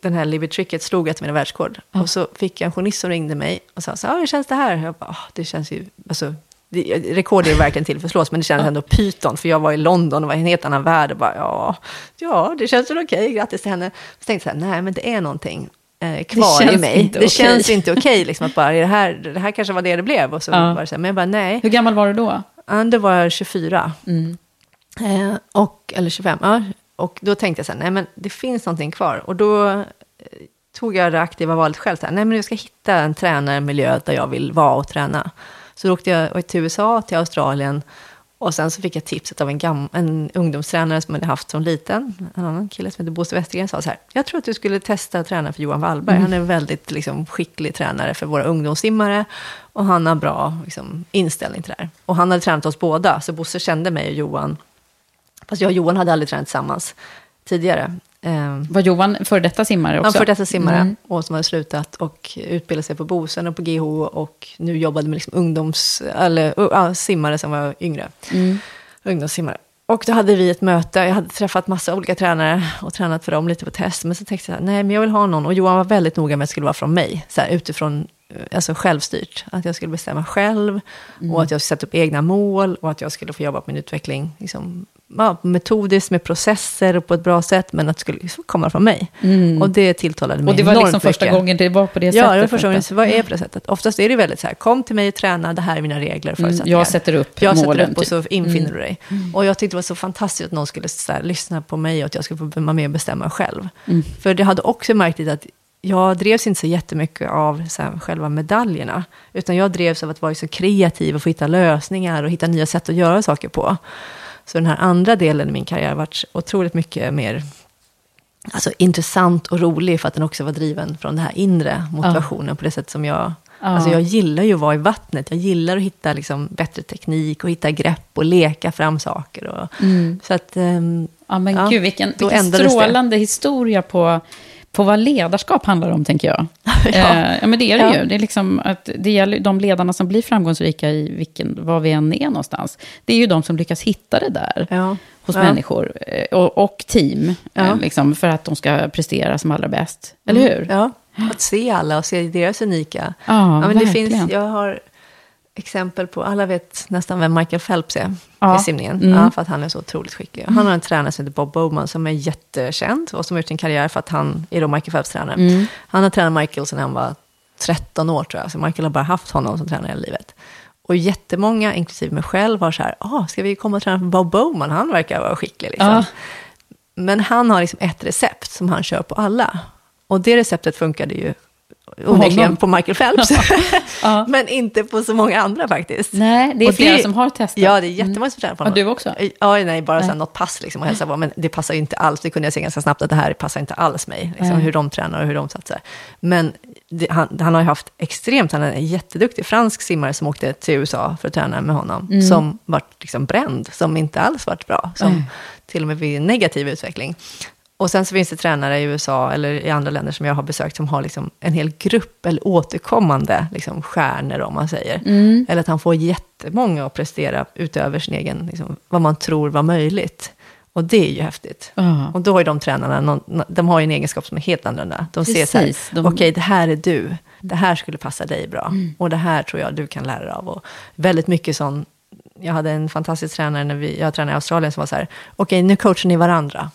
den här Libby Tricket slog ett av mina världsrekord. Mm. Och så fick jag en journalist som ringde mig och sa så hur känns det här? Jag bara, det känns ju, alltså, rekord är ju verkligen till för slås, men det kändes ändå pyton, för jag var i London och var i en helt annan värld och bara, ja, ja det känns väl okej, okay, grattis till henne. Så tänkte jag så här, nej men det är någonting eh, kvar i mig. Det okay. känns inte okej, okay, liksom att bara, det här, det här kanske var det det blev. Och så ja. var det så här, men jag bara, nej. Hur gammal var du då? Ja, då var jag 24. Mm. Eh, och, eller 25, ja. Och då tänkte jag så här, nej men det finns någonting kvar. Och då eh, tog jag det aktiva valet själv, så här, nej men jag ska hitta en tränarmiljö där jag vill vara och träna. Så då åkte jag till USA, till Australien. Och sen så fick jag tipset av en, gam, en ungdomstränare som jag hade haft som liten. En annan kille som heter Bosse Westergren sa så här. Jag tror att du skulle testa att träna för Johan Wallberg. Mm. Han är en väldigt liksom, skicklig tränare för våra ungdomssimmare. Och han har bra liksom, inställning till det här. Och han hade tränat oss båda. Så Bosse kände mig och Johan. Fast jag och Johan hade aldrig tränat tillsammans tidigare. Um, var Johan före detta simmare också? Ja, före detta simmare. Mm. Och som hade slutat och utbildat sig på Bosön och på GH. Och nu jobbade med liksom ungdoms, eller, uh, simmare som var yngre. Mm. Ungdomssimmare. Och då hade vi ett möte, jag hade träffat massa olika tränare och tränat för dem lite på test. Men så tänkte jag, nej men jag vill ha någon. Och Johan var väldigt noga med att det skulle vara från mig. Så här, utifrån alltså självstyrt. Att jag skulle bestämma själv mm. och att jag skulle sätta upp egna mål och att jag skulle få jobba på min utveckling liksom, ja, metodiskt med processer och på ett bra sätt, men att det skulle liksom komma från mig. Mm. Och det tilltalade mig Och det var liksom första mycket. gången det var på det ja, sättet? Ja, det var första gången det var på det sättet. Oftast är det väldigt så här, kom till mig och träna, det här är mina regler och förutsättningar. Mm, jag sätter upp jag målen. Jag sätter upp och så typ. infinner mm. du dig. Mm. Och jag tyckte det var så fantastiskt att någon skulle här, lyssna på mig och att jag skulle få vara med och bestämma själv. Mm. För det hade också märkt att jag drevs inte så jättemycket av så här, själva medaljerna. Utan jag drevs av att vara så kreativ och få hitta lösningar och hitta nya sätt att göra saker på. Så den här andra delen i min karriär har varit otroligt mycket mer alltså, intressant och rolig. För att den också var driven från den här inre motivationen ja. på det sätt som jag... Ja. Alltså jag gillar ju att vara i vattnet. Jag gillar att hitta liksom, bättre teknik och hitta grepp och leka fram saker. Och, mm. Så att... Um, ja men ja, gud, vilken, vilken strålande det. historia på på vad ledarskap handlar om, tänker jag. ja. Eh, ja, men det är det ja. ju. Det är liksom att det gäller de ledarna som blir framgångsrika i vilken, var vi än är någonstans. Det är ju de som lyckas hitta det där ja. hos människor eh, och, och team. Eh, liksom, för att de ska prestera som allra bäst. Eller mm. hur? Ja, att se alla och se deras unika. Ja, men det finns, jag har exempel på, alla vet nästan vem Michael Phelps är ja. i simningen. Mm. Ja, för att han är så otroligt skicklig. Han har en tränare som heter Bob Bowman som är jättekänd och som har gjort sin karriär för att han är då Michael Phelps tränare. Mm. Han har tränat Michael sedan han var 13 år tror jag, så Michael har bara haft honom som tränare hela livet. Och jättemånga, inklusive mig själv, var så här, ah, ska vi komma och träna för Bob Bowman? Han verkar vara skicklig. Liksom. Ja. Men han har liksom ett recept som han kör på alla. Och det receptet funkade ju onekligen på Michael Phelps. ja. Men inte på så många andra faktiskt. Nej, det är och flera det, som har testat. Ja, det är jättemånga mm. som tränar på honom. Ja, du också? Ja, nej, bara nej. något pass liksom och hälsa på. Men det passar ju inte alls. Det kunde jag se ganska snabbt att det här passar inte alls mig. Liksom, hur de tränar och hur de satsar. Men det, han, han, har ju haft extremt, han är en jätteduktig fransk simmare som åkte till USA för att träna med honom. Mm. Som vart liksom bränd, som inte alls vart bra. Som mm. till och med vid negativ utveckling. Och sen så finns det tränare i USA eller i andra länder som jag har besökt som har liksom en hel grupp eller återkommande liksom stjärnor om man säger. Mm. Eller att han får jättemånga att prestera utöver sin egen, liksom, vad man tror var möjligt. Och det är ju häftigt. Uh. Och då har ju de tränarna, någon, de har ju en egenskap som är helt annorlunda. De Precis, ser så de... okej okay, det här är du, det här skulle passa dig bra. Mm. Och det här tror jag du kan lära dig av. Och väldigt mycket sån, jag hade en fantastisk tränare när vi, jag tränade i Australien som var så här, okej okay, nu coachar ni varandra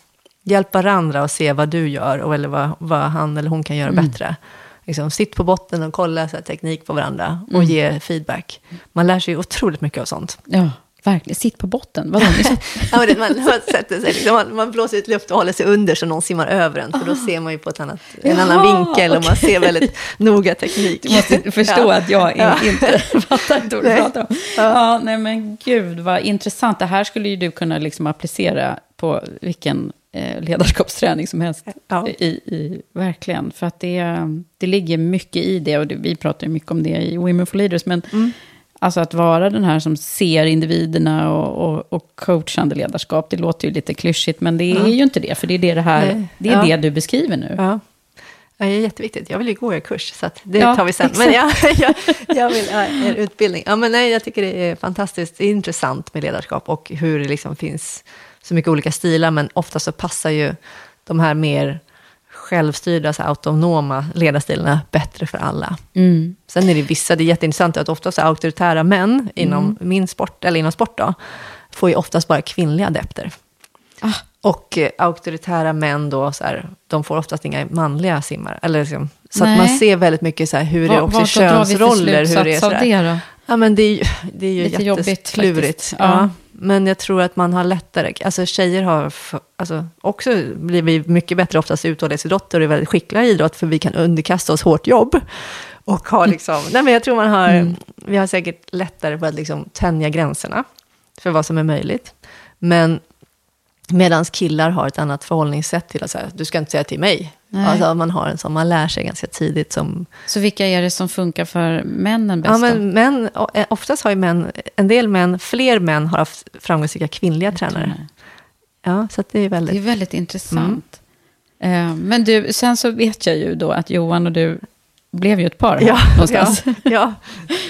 hjälpa varandra och se vad du gör, och, eller vad, vad han eller hon kan göra mm. bättre. Liksom, sitt på botten och kolla så här, teknik på varandra och mm. ge feedback. Man lär sig otroligt mycket av sånt. Ja, verkligen. Sitt på botten. Vadå? ja, man, man, sätter sig, liksom, man, man, blåser ut luft och håller sig under så någon simmar över en. För då ser man ju på ett annat, en annan vinkel okay. och man ser väldigt noga teknik. Du måste förstå ja. att jag ja. inte fattar inte vad du pratar om. Ja. nej men gud vad intressant. Det här skulle ju du kunna liksom applicera på vilken ledarskapsträning som helst. Ja. I, i, verkligen, för att det, det ligger mycket i det. Och det, vi pratar ju mycket om det i Women for Leaders. Men mm. alltså att vara den här som ser individerna och, och, och coachande ledarskap. Det låter ju lite klyschigt, men det är ja. ju inte det. För det är det, det här, det, är ja. det du beskriver nu. Ja. Ja, det är jätteviktigt. Jag vill ju gå er kurs, så det ja, tar vi sen. Men jag, jag, jag vill ha er utbildning. Ja, men nej, jag tycker det är fantastiskt intressant med ledarskap och hur det liksom finns så mycket olika stilar, men ofta så passar ju de här mer självstyrda, så autonoma ledarstilarna bättre för alla. Mm. Sen är det vissa, det är jätteintressant att ofta så auktoritära män inom mm. min sport, eller inom sport då, får ju oftast bara kvinnliga adepter. Ah. Och eh, auktoritära män då, så här, de får oftast inga manliga simmare. Eller liksom, så att man ser väldigt mycket så här, hur det är också könsroller. Hur det är så det Ja, men det är det är ju Lite jätteklurigt. Ja. ja. Men jag tror att man har lättare, alltså tjejer har alltså, också blivit mycket bättre oftast i uthållighetsidrotter och är väldigt skickliga i idrott, för vi kan underkasta oss hårt jobb. Och har liksom, nej men jag tror man har, mm. vi har säkert lättare på att liksom tänja gränserna för vad som är möjligt. Men Medan killar har ett annat förhållningssätt till att säga, du ska inte säga till mig. Alltså man har en sån, man lär sig ganska tidigt som... Så vilka är det som funkar för männen bäst? Ja, men män, eh, oftast har ju män, en del män, fler män har haft framgångsrika kvinnliga tränare. Ja, så det är väldigt... Det är väldigt intressant. Mm. Men du, sen så vet jag ju då att Johan och du blev ju ett par ja, någonstans. Ja, ja,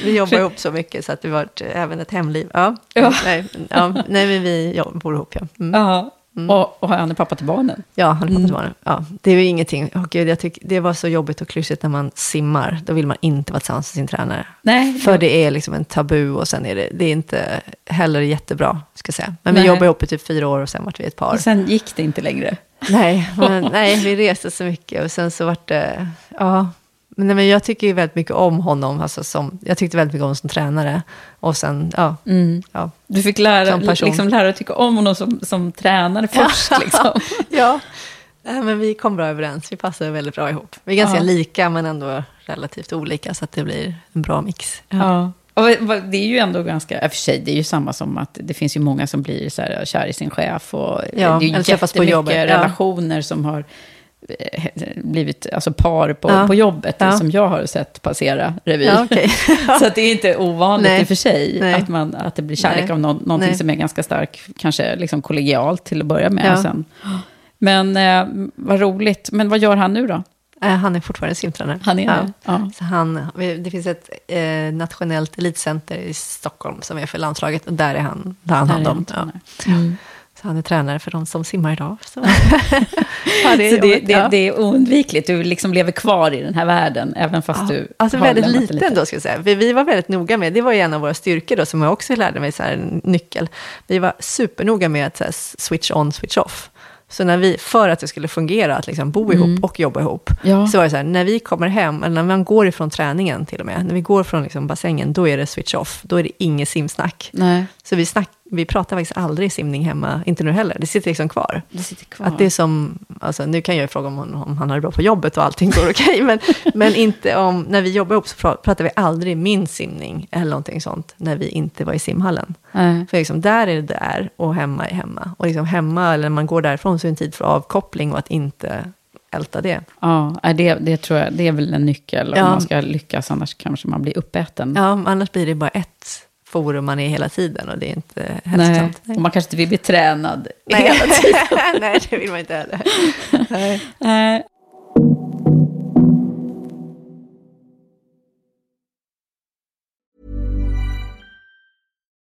vi jobbar ihop så mycket så att det var även ett hemliv. Ja, ja. Nej, ja, nej, men vi bor ihop, ja. Mm. Mm. och, och han är pappa till barnen. Ja, han är pappa till barnen. Ja, det är ju ingenting. Oh, Gud, jag tycker, det var så jobbigt och klyschigt när man simmar. Då vill man inte vara tillsammans med sin tränare. Nej, För ja. det är liksom en tabu och sen är det, det är inte heller jättebra, ska säga. Men nej. vi jobbade ihop i typ fyra år och sen vart vi ett par. Och sen gick det inte längre. Nej, men, nej vi reste så mycket och sen så vart det, ja, men, men jag tycker ju väldigt mycket om honom. Alltså som, jag tyckte väldigt mycket om honom som tränare. Och sen, ja. Mm. ja du fick lära, liksom, lära dig tycka om honom som, som tränare först. Ja, liksom. ja. Nej, men vi kom bra överens. Vi passade väldigt bra ihop. Vi är ganska ja. lika, men ändå relativt olika. Så att det blir en bra mix. Ja. Och det är ju ändå ganska, för sig, det är ju samma som att det finns ju många som blir så här, kär i sin chef. Och ja, det är ju jättemycket relationer som har blivit alltså par på, ja. på jobbet, ja. som jag har sett passera revy. Ja, okay. så det är inte ovanligt Nej. i och för sig att, man, att det blir kärlek Nej. av någon, någonting Nej. som är ganska stark, kanske liksom kollegialt till att börja med. Sen. Men eh, vad roligt. Men vad gör han nu då? Eh, han är fortfarande simtränare. Han är det? Ja. Så han, det finns ett eh, nationellt elitcenter i Stockholm som är för landslaget. Och där är han, där han hand om. Ja. Mm han är tränare för de som simmar idag. Så, ja, det, är, så det, det, det, är oundvikligt, du liksom lever kvar i den här världen, även fast ja, du Alltså väldigt liten lite. då, ska jag säga. Vi, vi var väldigt noga med, det var ju en av våra styrkor då, som jag också lärde mig, så här, en nyckel. Vi var supernoga med att så här, switch on, switch off. Så när vi, för att det skulle fungera, att liksom bo ihop mm. och jobba ihop, ja. så var det så här, när vi kommer hem, eller när man går ifrån träningen till och med, när vi går från liksom bassängen, då är det switch off, då är det inget simsnack. Nej. Så vi, snack, vi pratar faktiskt aldrig simning hemma, inte nu heller, det sitter liksom kvar. Det sitter kvar. Att det är som, alltså, nu kan jag ju fråga om, om han har det bra på jobbet och allting går okej, okay, men, men inte om, när vi jobbar ihop så pratar vi aldrig min simning, eller någonting sånt, när vi inte var i simhallen. Mm. För liksom, där är det där och hemma är hemma. Och liksom hemma, eller när man går därifrån, så är det en tid för avkoppling och att inte älta det. Ja, det, det tror jag, det är väl en nyckel ja. om man ska lyckas, annars kanske man blir uppäten. Ja, annars blir det bara ett forum man är hela tiden och det är inte hälsosamt. Nej. Och man kanske inte vill bli tränad Nej. hela tiden. Nej, det vill man inte heller. Nej.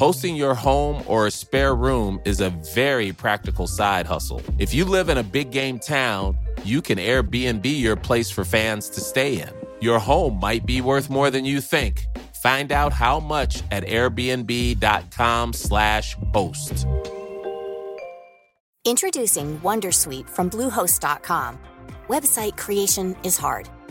Hosting your home or a spare room is a very practical side hustle. If you live in a big game town, you can Airbnb your place for fans to stay in. Your home might be worth more than you think. Find out how much at airbnb.com/slash host. Introducing Wondersuite from Bluehost.com. Website creation is hard.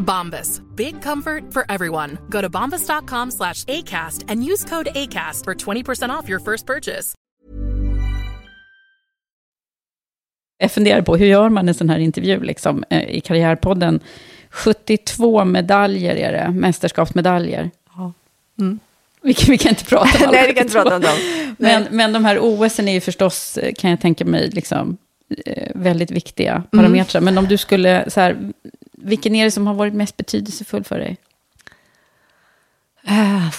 Bombas. Big comfort for everyone. Go to bombas.com slash ACAST and use code ACAST for 20% off your first purchase. Jag funderar på, hur gör man en sån här intervju liksom, eh, i Karriärpodden? 72 medaljer är det, mästerskapsmedaljer. Ja. Mm. Vi kan, vi kan inte prata om alla Nej, vi kan inte prata om dem. Men, men de här OS är ju förstås, kan jag tänka mig, liksom, eh, väldigt viktiga parametrar. Mm. Men om du skulle, så här, vilken är det som har varit mest betydelsefull för dig? Uh,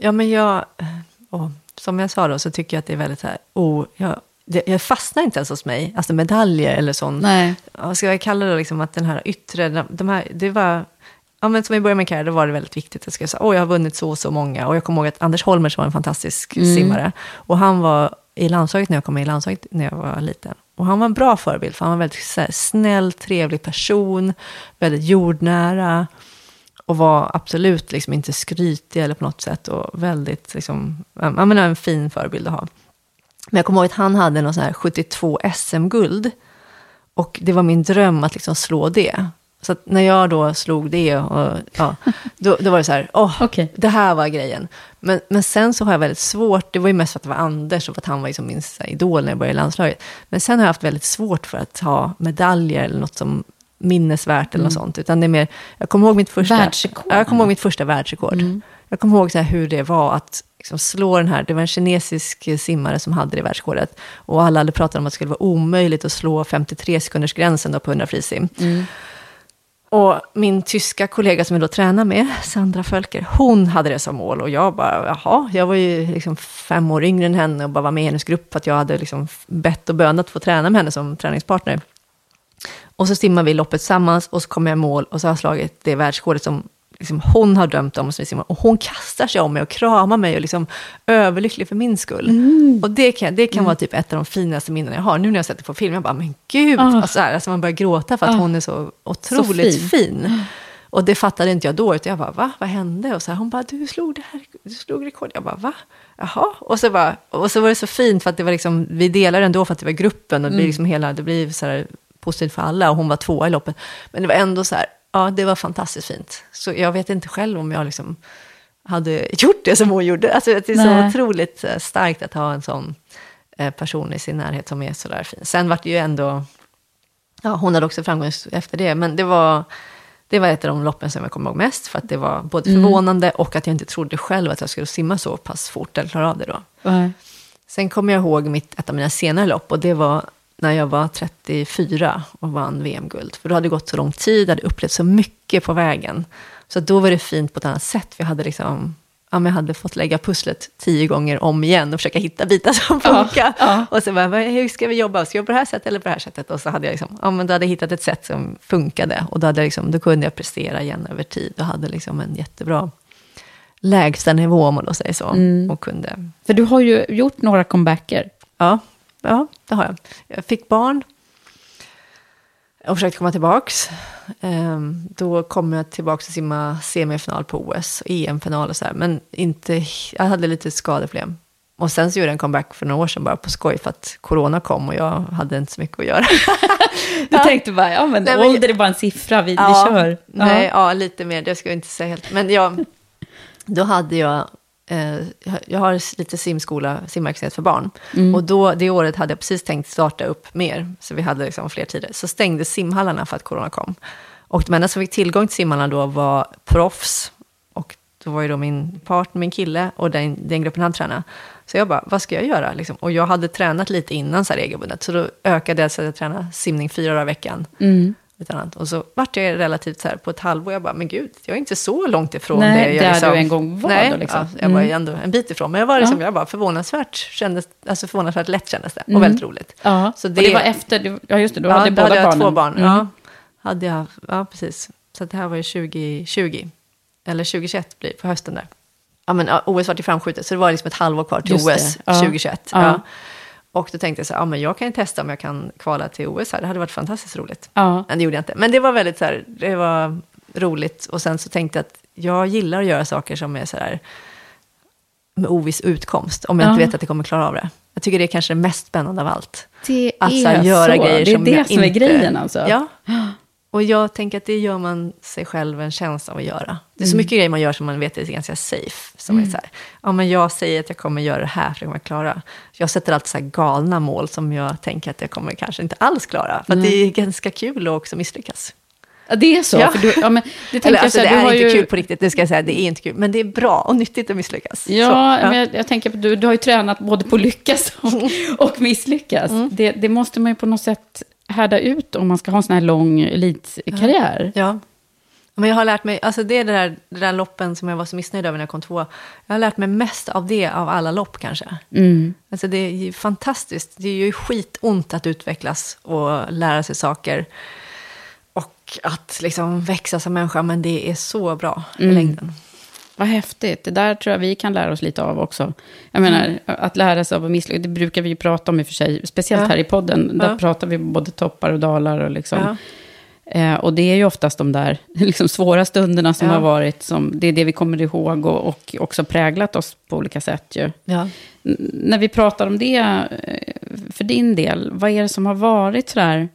ja, men jag, oh, som jag sa då, så tycker jag att det är väldigt så här, oh, jag, det, jag fastnar inte ens hos mig, alltså medaljer eller sånt. Nej. Vad ska jag kalla det, liksom att den här yttre, de, här, det var ja, men som i början med karriär, då var det väldigt viktigt. Jag, ska säga, oh, jag har vunnit så och så många. Och jag kommer ihåg att Anders Holmers var en fantastisk mm. simmare. Och han var i landslaget när jag kom med i landslaget när jag var liten. Och han var en bra förebild, för han var en väldigt här, snäll, trevlig person, väldigt jordnära. Och var absolut liksom inte skrytig eller på något sätt. Och väldigt, liksom, jag menar, en fin förebild att ha. Men jag kommer ihåg att han hade någon sån här 72 SM-guld. Och det var min dröm att liksom slå det. Så när jag då slog det, och, ja, då, då var det så här, åh, okay. det här var grejen. Men, men sen så har jag väldigt svårt, det var ju mest för att det var Anders och för att han var liksom min idol när jag började i landslaget. Men sen har jag haft väldigt svårt för att ha medaljer eller något som minnesvärt eller mm. något sånt. Utan det är mer, jag kommer ihåg mitt första, världsrekord. Jag kommer ihåg mitt första världsrekord. Mm. Jag kommer ihåg så här hur det var att liksom slå den här, det var en kinesisk simmare som hade det världsrekordet. Och alla hade pratat om att det skulle vara omöjligt att slå 53 sekunders gränsen på 100 frisim. Mm. Och min tyska kollega som jag då tränar med, Sandra Fölker, hon hade det som mål. Och jag bara, jaha, jag var ju liksom fem år yngre än henne och bara var med i hennes grupp för att jag hade liksom bett och bönat att få träna med henne som träningspartner. Och så simmar vi loppet tillsammans och så kommer jag i mål och så har jag slagit det världsrekordet som liksom, hon har drömt om som simmar. Och hon kastar sig om mig och kramar mig och liksom överlycklig för min skull. Mm. Och det kan, det kan mm. vara typ ett av de finaste minnen jag har. Nu när jag sett det på film, jag bara, men gud! Oh. Alltså, alltså man börjar gråta för att oh. hon är så otroligt så fin. fin. Och det fattade inte jag då, utan jag bara, va? Vad hände? Och så här, hon bara, du slog det här, du slog rekord. Jag bara, va? Jaha? Och så, bara, och så var det så fint, för att det var liksom, vi delade ändå för att det var gruppen, och det blir mm. liksom hela, det blir så här positivt för alla, och hon var tvåa i loppet. Men det var ändå så här, ja, det var fantastiskt fint. Så jag vet inte själv om jag liksom hade gjort det som hon gjorde. Alltså, det är Nej. så otroligt eh, starkt att ha en sån eh, person i sin närhet som är så där fin. Sen var det ju ändå, ja, hon hade också framgång efter det, men det var, det var ett av de loppen som jag kommer ihåg mest, för att det var både mm. förvånande mm. och att jag inte trodde själv att jag skulle simma så pass fort eller klara av det då. Mm. Sen kommer jag ihåg mitt, ett av mina senare lopp, och det var när jag var 34 och vann VM-guld. För då hade det gått så lång tid, jag hade upplevt så mycket på vägen. Så då var det fint på ett annat sätt. Jag hade, liksom, ja, jag hade fått lägga pusslet tio gånger om igen och försöka hitta bitar som funkar. Ja, ja. Och så bara, hur ska vi jobba? Ska vi jobba på det här sättet eller på det här sättet? Och så hade jag, liksom, ja, men då hade jag hittat ett sätt som funkade. Och då, hade jag liksom, då kunde jag prestera igen över tid och hade liksom en jättebra lägsta nivå, om man då säger så. Mm. Och kunde... För du har ju gjort några comebacker. Ja. Ja, det har jag. Jag fick barn och försökte komma tillbaks. Ehm, då kom jag tillbaks och simma semifinal på OS, EM-final och så här. Men inte, jag hade lite skadeproblem. Och sen så gjorde jag en comeback för några år sedan bara på skoj för att corona kom och jag hade inte så mycket att göra. du ja. tänkte bara, ja men nej, ålder är bara en siffra, vi, ja, vi kör. Ja. Nej, ja lite mer, det ska jag inte säga helt. Men jag, då hade jag jag har lite simskola, simverksamhet för barn. Mm. Och då, det året hade jag precis tänkt starta upp mer, så vi hade liksom fler tider. Så stängde simhallarna för att corona kom. Och de enda som fick tillgång till simhallarna då var proffs. Och då var ju då min partner, min kille och den, den gruppen han tränade. Så jag bara, vad ska jag göra? Liksom. Och jag hade tränat lite innan så här regelbundet. Så då ökade jag så att jag tränade simning fyra dagar i veckan. Mm. Lite annat. Och så vart jag relativt så här på ett halvår, jag bara, men gud, jag är inte så långt ifrån Nej, det. Jag där liksom, du en gång var nej, då liksom. ja, jag var ju Mm. ändå en bit ifrån. Men jag var liksom, Ja. jag bara förvånansvärt, kändes, alltså förvånansvärt lätt kändes det. Och Mm. väldigt roligt. Ja, Så och det var efter, ja just det, du ja, hade båda hade jag barnen. två barn. Mm. Ja, hade jag, ja, precis. Så det här var ju 2020, eller 2021 blir det på hösten där. Ja, men OS var till framskjutet, så det var liksom ett halvår kvar till Just det, OS ja. 2021. Ja. Och då tänkte jag så här, ja men jag kan ju testa om jag kan kvala till OS här. Det hade varit fantastiskt roligt. Ja. Men det gjorde jag inte. Men det var väldigt så här, det var roligt. Och sen så tänkte jag att jag gillar att göra saker som är så här med oviss utkomst. Om jag inte Ja. vet att jag kommer klara av det. Jag tycker det är kanske det mest spännande av allt. Det Att så är här, göra så. grejer Det är som det som är inte- grejen alltså. Ja. Och jag tänker att det gör man sig själv en tjänst av att göra. Det är så Mm. mycket grejer man gör som man vet är ganska safe. Som är så här, ja men jag säger att jag kommer göra det här för att jag kommer klara. Jag sätter alltid så här galna mål som jag tänker att jag kommer kanske inte alls klara. För att det är ganska kul att också misslyckas. Ja, det är så. Ja. För du, ja, men, det tänker Eller, jag alltså, så det här, du är inte ju, kul på riktigt, det ska jag säga. Det är inte kul. Men det är bra och nyttigt att misslyckas. Ja, Så, Men jag, jag tänker på du, du har ju tränat både på lyckas och, och misslyckas. Mm. Det, det måste man ju på något sätt härda ut om man ska ha en sån här lång elitkarriär. Ja. Men jag har lärt mig, alltså det är det där, det där loppen som jag var så missnöjd över när jag kom två. Jag har lärt mig mest av det av alla lopp kanske. Mm. Alltså det är fantastiskt. Det är ju skitont att utvecklas och lära sig saker. Och att liksom växa som människa, men det är så bra i Mm. längden. Vad häftigt. Det där tror jag vi kan lära oss lite av också. Jag menar, att lära sig av att misslyckas, det brukar vi ju prata om i och för sig. Speciellt Ja. här i podden, där Ja. pratar vi både toppar och dalar. Och, liksom. Ja. eh, och det är ju oftast de där liksom, svåra stunderna som har varit, som, det är det vi kommer ihåg och, och också präglat oss på olika sätt. Ju. När vi pratar om det, eh, för din del, vad är det som har varit sådär,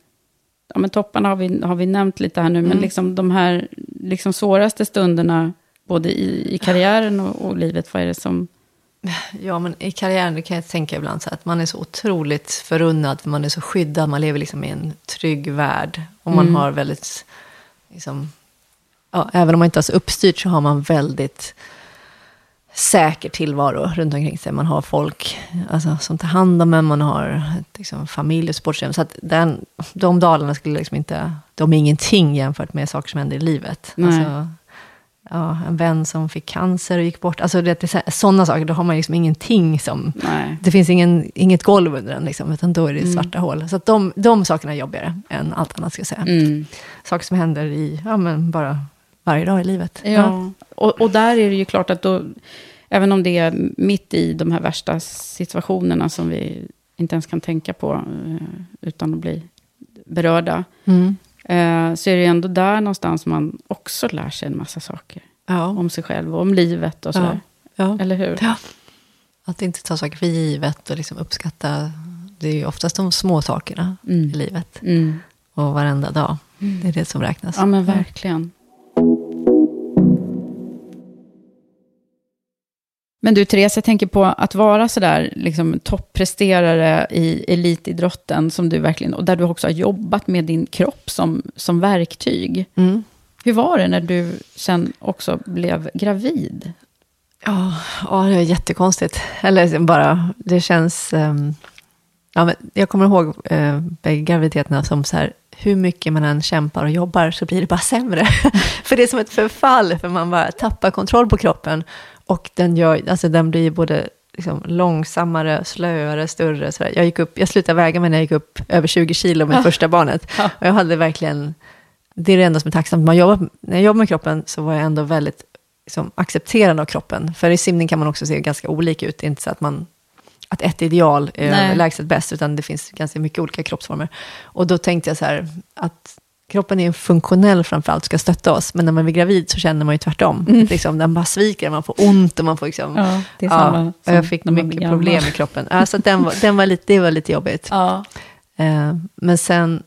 ja men topparna har vi, har vi nämnt lite här nu, men Mm. liksom de här liksom svåraste stunderna, både i, i karriären och, och livet, vad är det som... Ja, men i karriären kan jag tänka ibland så att man är så otroligt förunnad, för man är så skyddad, man lever liksom i en trygg värld. Och man Mm. har väldigt, liksom, ja, även om man inte har så uppstyrt så har man väldigt säker tillvaro runt omkring sig. Man har folk alltså, som tar hand om en, man har liksom, familj och sportsystem. Så att den, de dalarna skulle liksom inte, de är ingenting jämfört med saker som händer i livet. Alltså, ja, en vän som fick cancer och gick bort. Alltså sådana saker, då har man liksom ingenting som... Nej. Det finns ingen, inget golv under den, liksom, utan då är det Mm. svarta hål. Så att de, de sakerna är jobbigare än allt annat, ska jag säga. Mm. Saker som händer i, ja men bara varje dag i livet. Ja, Och, och där är det ju klart att då, även om det är mitt i de här värsta situationerna som vi inte ens kan tänka på eh, utan att bli berörda, Mm. Eh, så är det ju ändå där någonstans man också lär sig en massa saker. Ja. Om sig själv och om livet och sådär. Ja. Eller hur? Ja. Att inte ta saker för givet och liksom uppskatta, det är ju oftast de små sakerna Mm. i livet. Mm. Och varenda dag, det är det som räknas. Ja, men verkligen. Men du, Therese, jag tänker på att vara sådär liksom, toppresterare i elitidrotten, som du verkligen, och där du också har jobbat med din kropp som, som verktyg. Mm. Hur var det när du sen också blev gravid? Ja, ja, det är jättekonstigt. Eller bara, det känns... ehm, ja, men jag kommer ihåg uh, bägge graviditeterna som så här, hur mycket man än kämpar och jobbar så blir det bara sämre. för det är som ett förfall, för man bara tappar kontroll på kroppen. Och den, gör, alltså den blir både liksom, långsammare, slöare, större. Så där. Jag, gick upp, jag slutade väga mig när jag gick upp över 20 kilo med Ja. första barnet. Ja. Och jag hade verkligen, det är det enda som är tacksamt. Man jobbar, när jag jobbar med kroppen så var jag ändå väldigt liksom, accepterande av kroppen. För i simning kan man också se ganska olika ut. Det är inte så att, man, att ett ideal är överlägset bäst, utan det finns ganska mycket olika kroppsformer. Och då tänkte jag så här, att kroppen är funktionell framförallt, ska stötta oss. Men när man blir gravid så känner man ju tvärtom. Mm. Liksom, den bara sviker, man får ont och man får liksom... Ja, det är Ja, samma som jag fick mycket problem i kroppen. Alltså, den var, den var lite, det var lite jobbigt. Ja. Eh, men sen,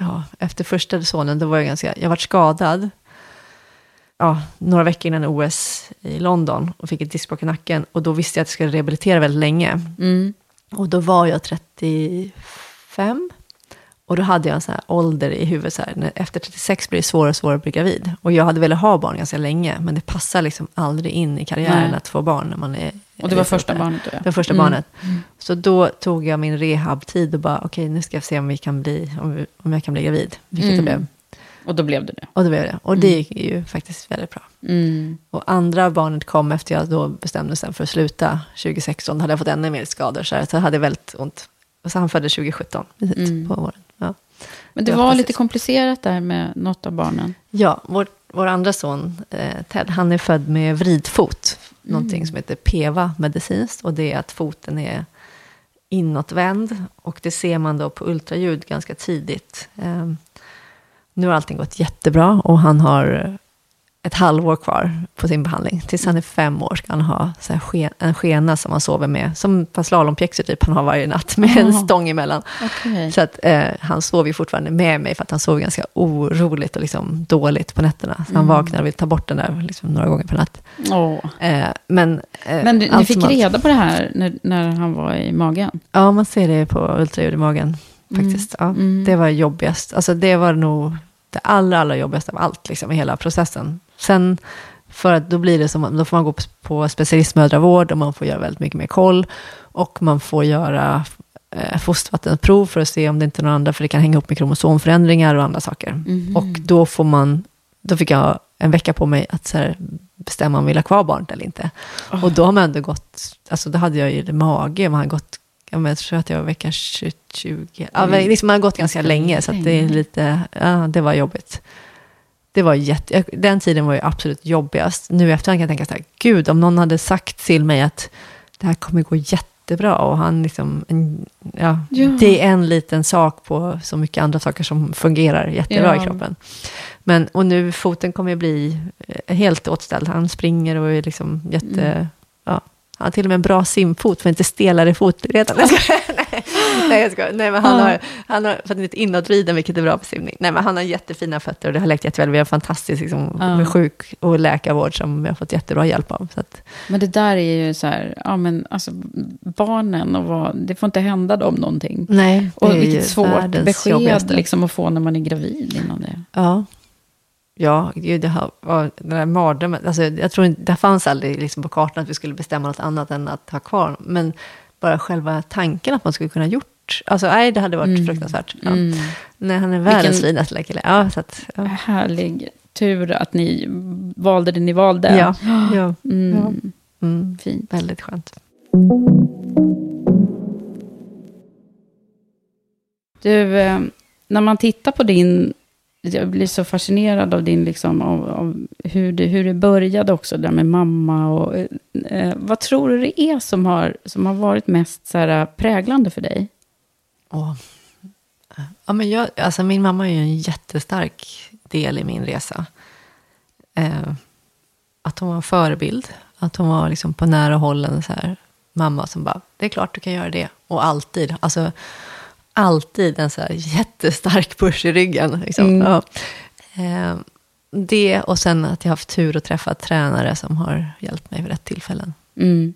ja, efter första sonen, då var jag ganska, jag var skadad. Ja, några veckor innan OS i London och fick ett diskbråck i nacken. Och då visste jag att jag skulle rehabilitera väldigt länge. Mm. Och då var jag 35. Och då hade jag en sån här ålder i huvudet. Så här, efter 36 blir det svårare och svårare att bli gravid. Och jag hade velat ha barn ganska länge. Men det passar liksom aldrig in i karriären Nej. att få barn när man är... Och det var första där. barnet. Det var första Mm. barnet. Så då tog jag min rehabtid och bara, okej, nu ska jag se om, vi kan bli, om, vi, om jag kan bli gravid. Vilket Mm. det blev. Och då blev det det? Och då blev det. Och det gick ju faktiskt väldigt bra. Mm. Och andra barnet kom efter jag då bestämde mig för att sluta 2016. Då hade jag fått ännu mer skador, så jag hade väldigt ont. Och så han föddes 2017, mm. på våren. Ja. Men det, det var, var lite komplicerat där med något av barnen. Ja, vår, vår andra son eh, Ted, han är född med vridfot. Mm. Någonting som heter PEVA medicinskt. Och det är att foten är inåtvänd. Och det ser man då på ultraljud ganska tidigt. Eh, nu har allting gått jättebra och han har ett halvår kvar på sin behandling. Tills han är fem år ska han ha så sken, en skena som han sover med. Som på slalompjäxor typ han har varje natt med en stång emellan. Okay. Så att eh, han sover ju fortfarande med mig för att han sover ganska oroligt och liksom dåligt på nätterna. Så han mm. vaknar och vill ta bort den där liksom, några gånger per natt. Oh. Eh, men eh, men ni fick reda allt. på det här när, när han var i magen? Ja, man ser det på ultraljud i magen. Faktiskt. Mm. Ja, mm. Det var jobbigast. Alltså det var nog det allra, allra jobbigaste av allt liksom, i hela processen. Sen, för att då blir det som, då får man gå på specialistmödravård och man får göra väldigt mycket mer koll. Och man får göra eh, fostervattenprov för att se om det inte är några andra, för det kan hänga upp med kromosomförändringar och andra saker. Mm. Och då får man, då fick jag en vecka på mig att så här, bestämma om jag vill ha kvar barnet eller inte. Oh. Och då har man ändå gått, alltså då hade jag ju mage, man har gått jag tror att jag var vecka 20. 20 ja, liksom man har gått ganska länge, så det är lite, ja, det var jobbigt. Det var jätte, den tiden var ju absolut jobbigast. Nu efterhand kan jag tänka så här, gud, om någon hade sagt till mig att det här kommer gå jättebra och han liksom, ja, ja. det är en liten sak på så mycket andra saker som fungerar jättebra ja. i kroppen. Men, och nu, foten kommer ju bli eh, helt åtställd. Han springer och är liksom jätte, mm. Han har till och med en bra simfot för inte stelare fotleder. Nej, nej, jag skojar. Nej, men han har, han har för att inte inåtvriden, vilket är bra på simning. Nej, men han har jättefina fötter och det har läkt jätteväl. Vi har fantastisk liksom, ja. sjuk och läkarvård som vi har fått jättebra hjälp av. Så att. Men det där är ju så här, ja men alltså barnen och vad, det får inte hända dem någonting. Nej, det och är vilket svårt besked liksom att få när man är gravid innan det. Ja. Ja, det var den där mardrömmen. Alltså, jag tror inte, det fanns aldrig liksom på kartan att vi skulle bestämma något annat än att ha kvar Men bara själva tanken att man skulle kunna gjort. Alltså nej, det hade varit mm. fruktansvärt. Ja. Mm. Nej, han är världens Vilken finaste kille. Ja, så att, ja. Härlig tur att ni valde det ni valde. Ja, ja. Mm. ja. Mm. Fint. Väldigt skönt. Du, eh, när man tittar på din jag blir så fascinerad av din, liksom, av, av hur, det, hur det började också, där med mamma. Och, eh, eh, vad tror du det är som har, som har varit mest så här, eh, präglande för dig? Oh. Ja, men jag, alltså min mamma är ju en jättestark del i min resa. Eh, att hon var en förebild. Att hon var liksom på nära håll en så här mamma som bara, det är klart du kan göra det. Och alltid. Alltså, alltid en så här jättestark push i ryggen. Liksom. Mm. Ja. Eh, det och sen att jag har haft tur att träffa tränare som har hjälpt mig vid rätt tillfällen. Mm.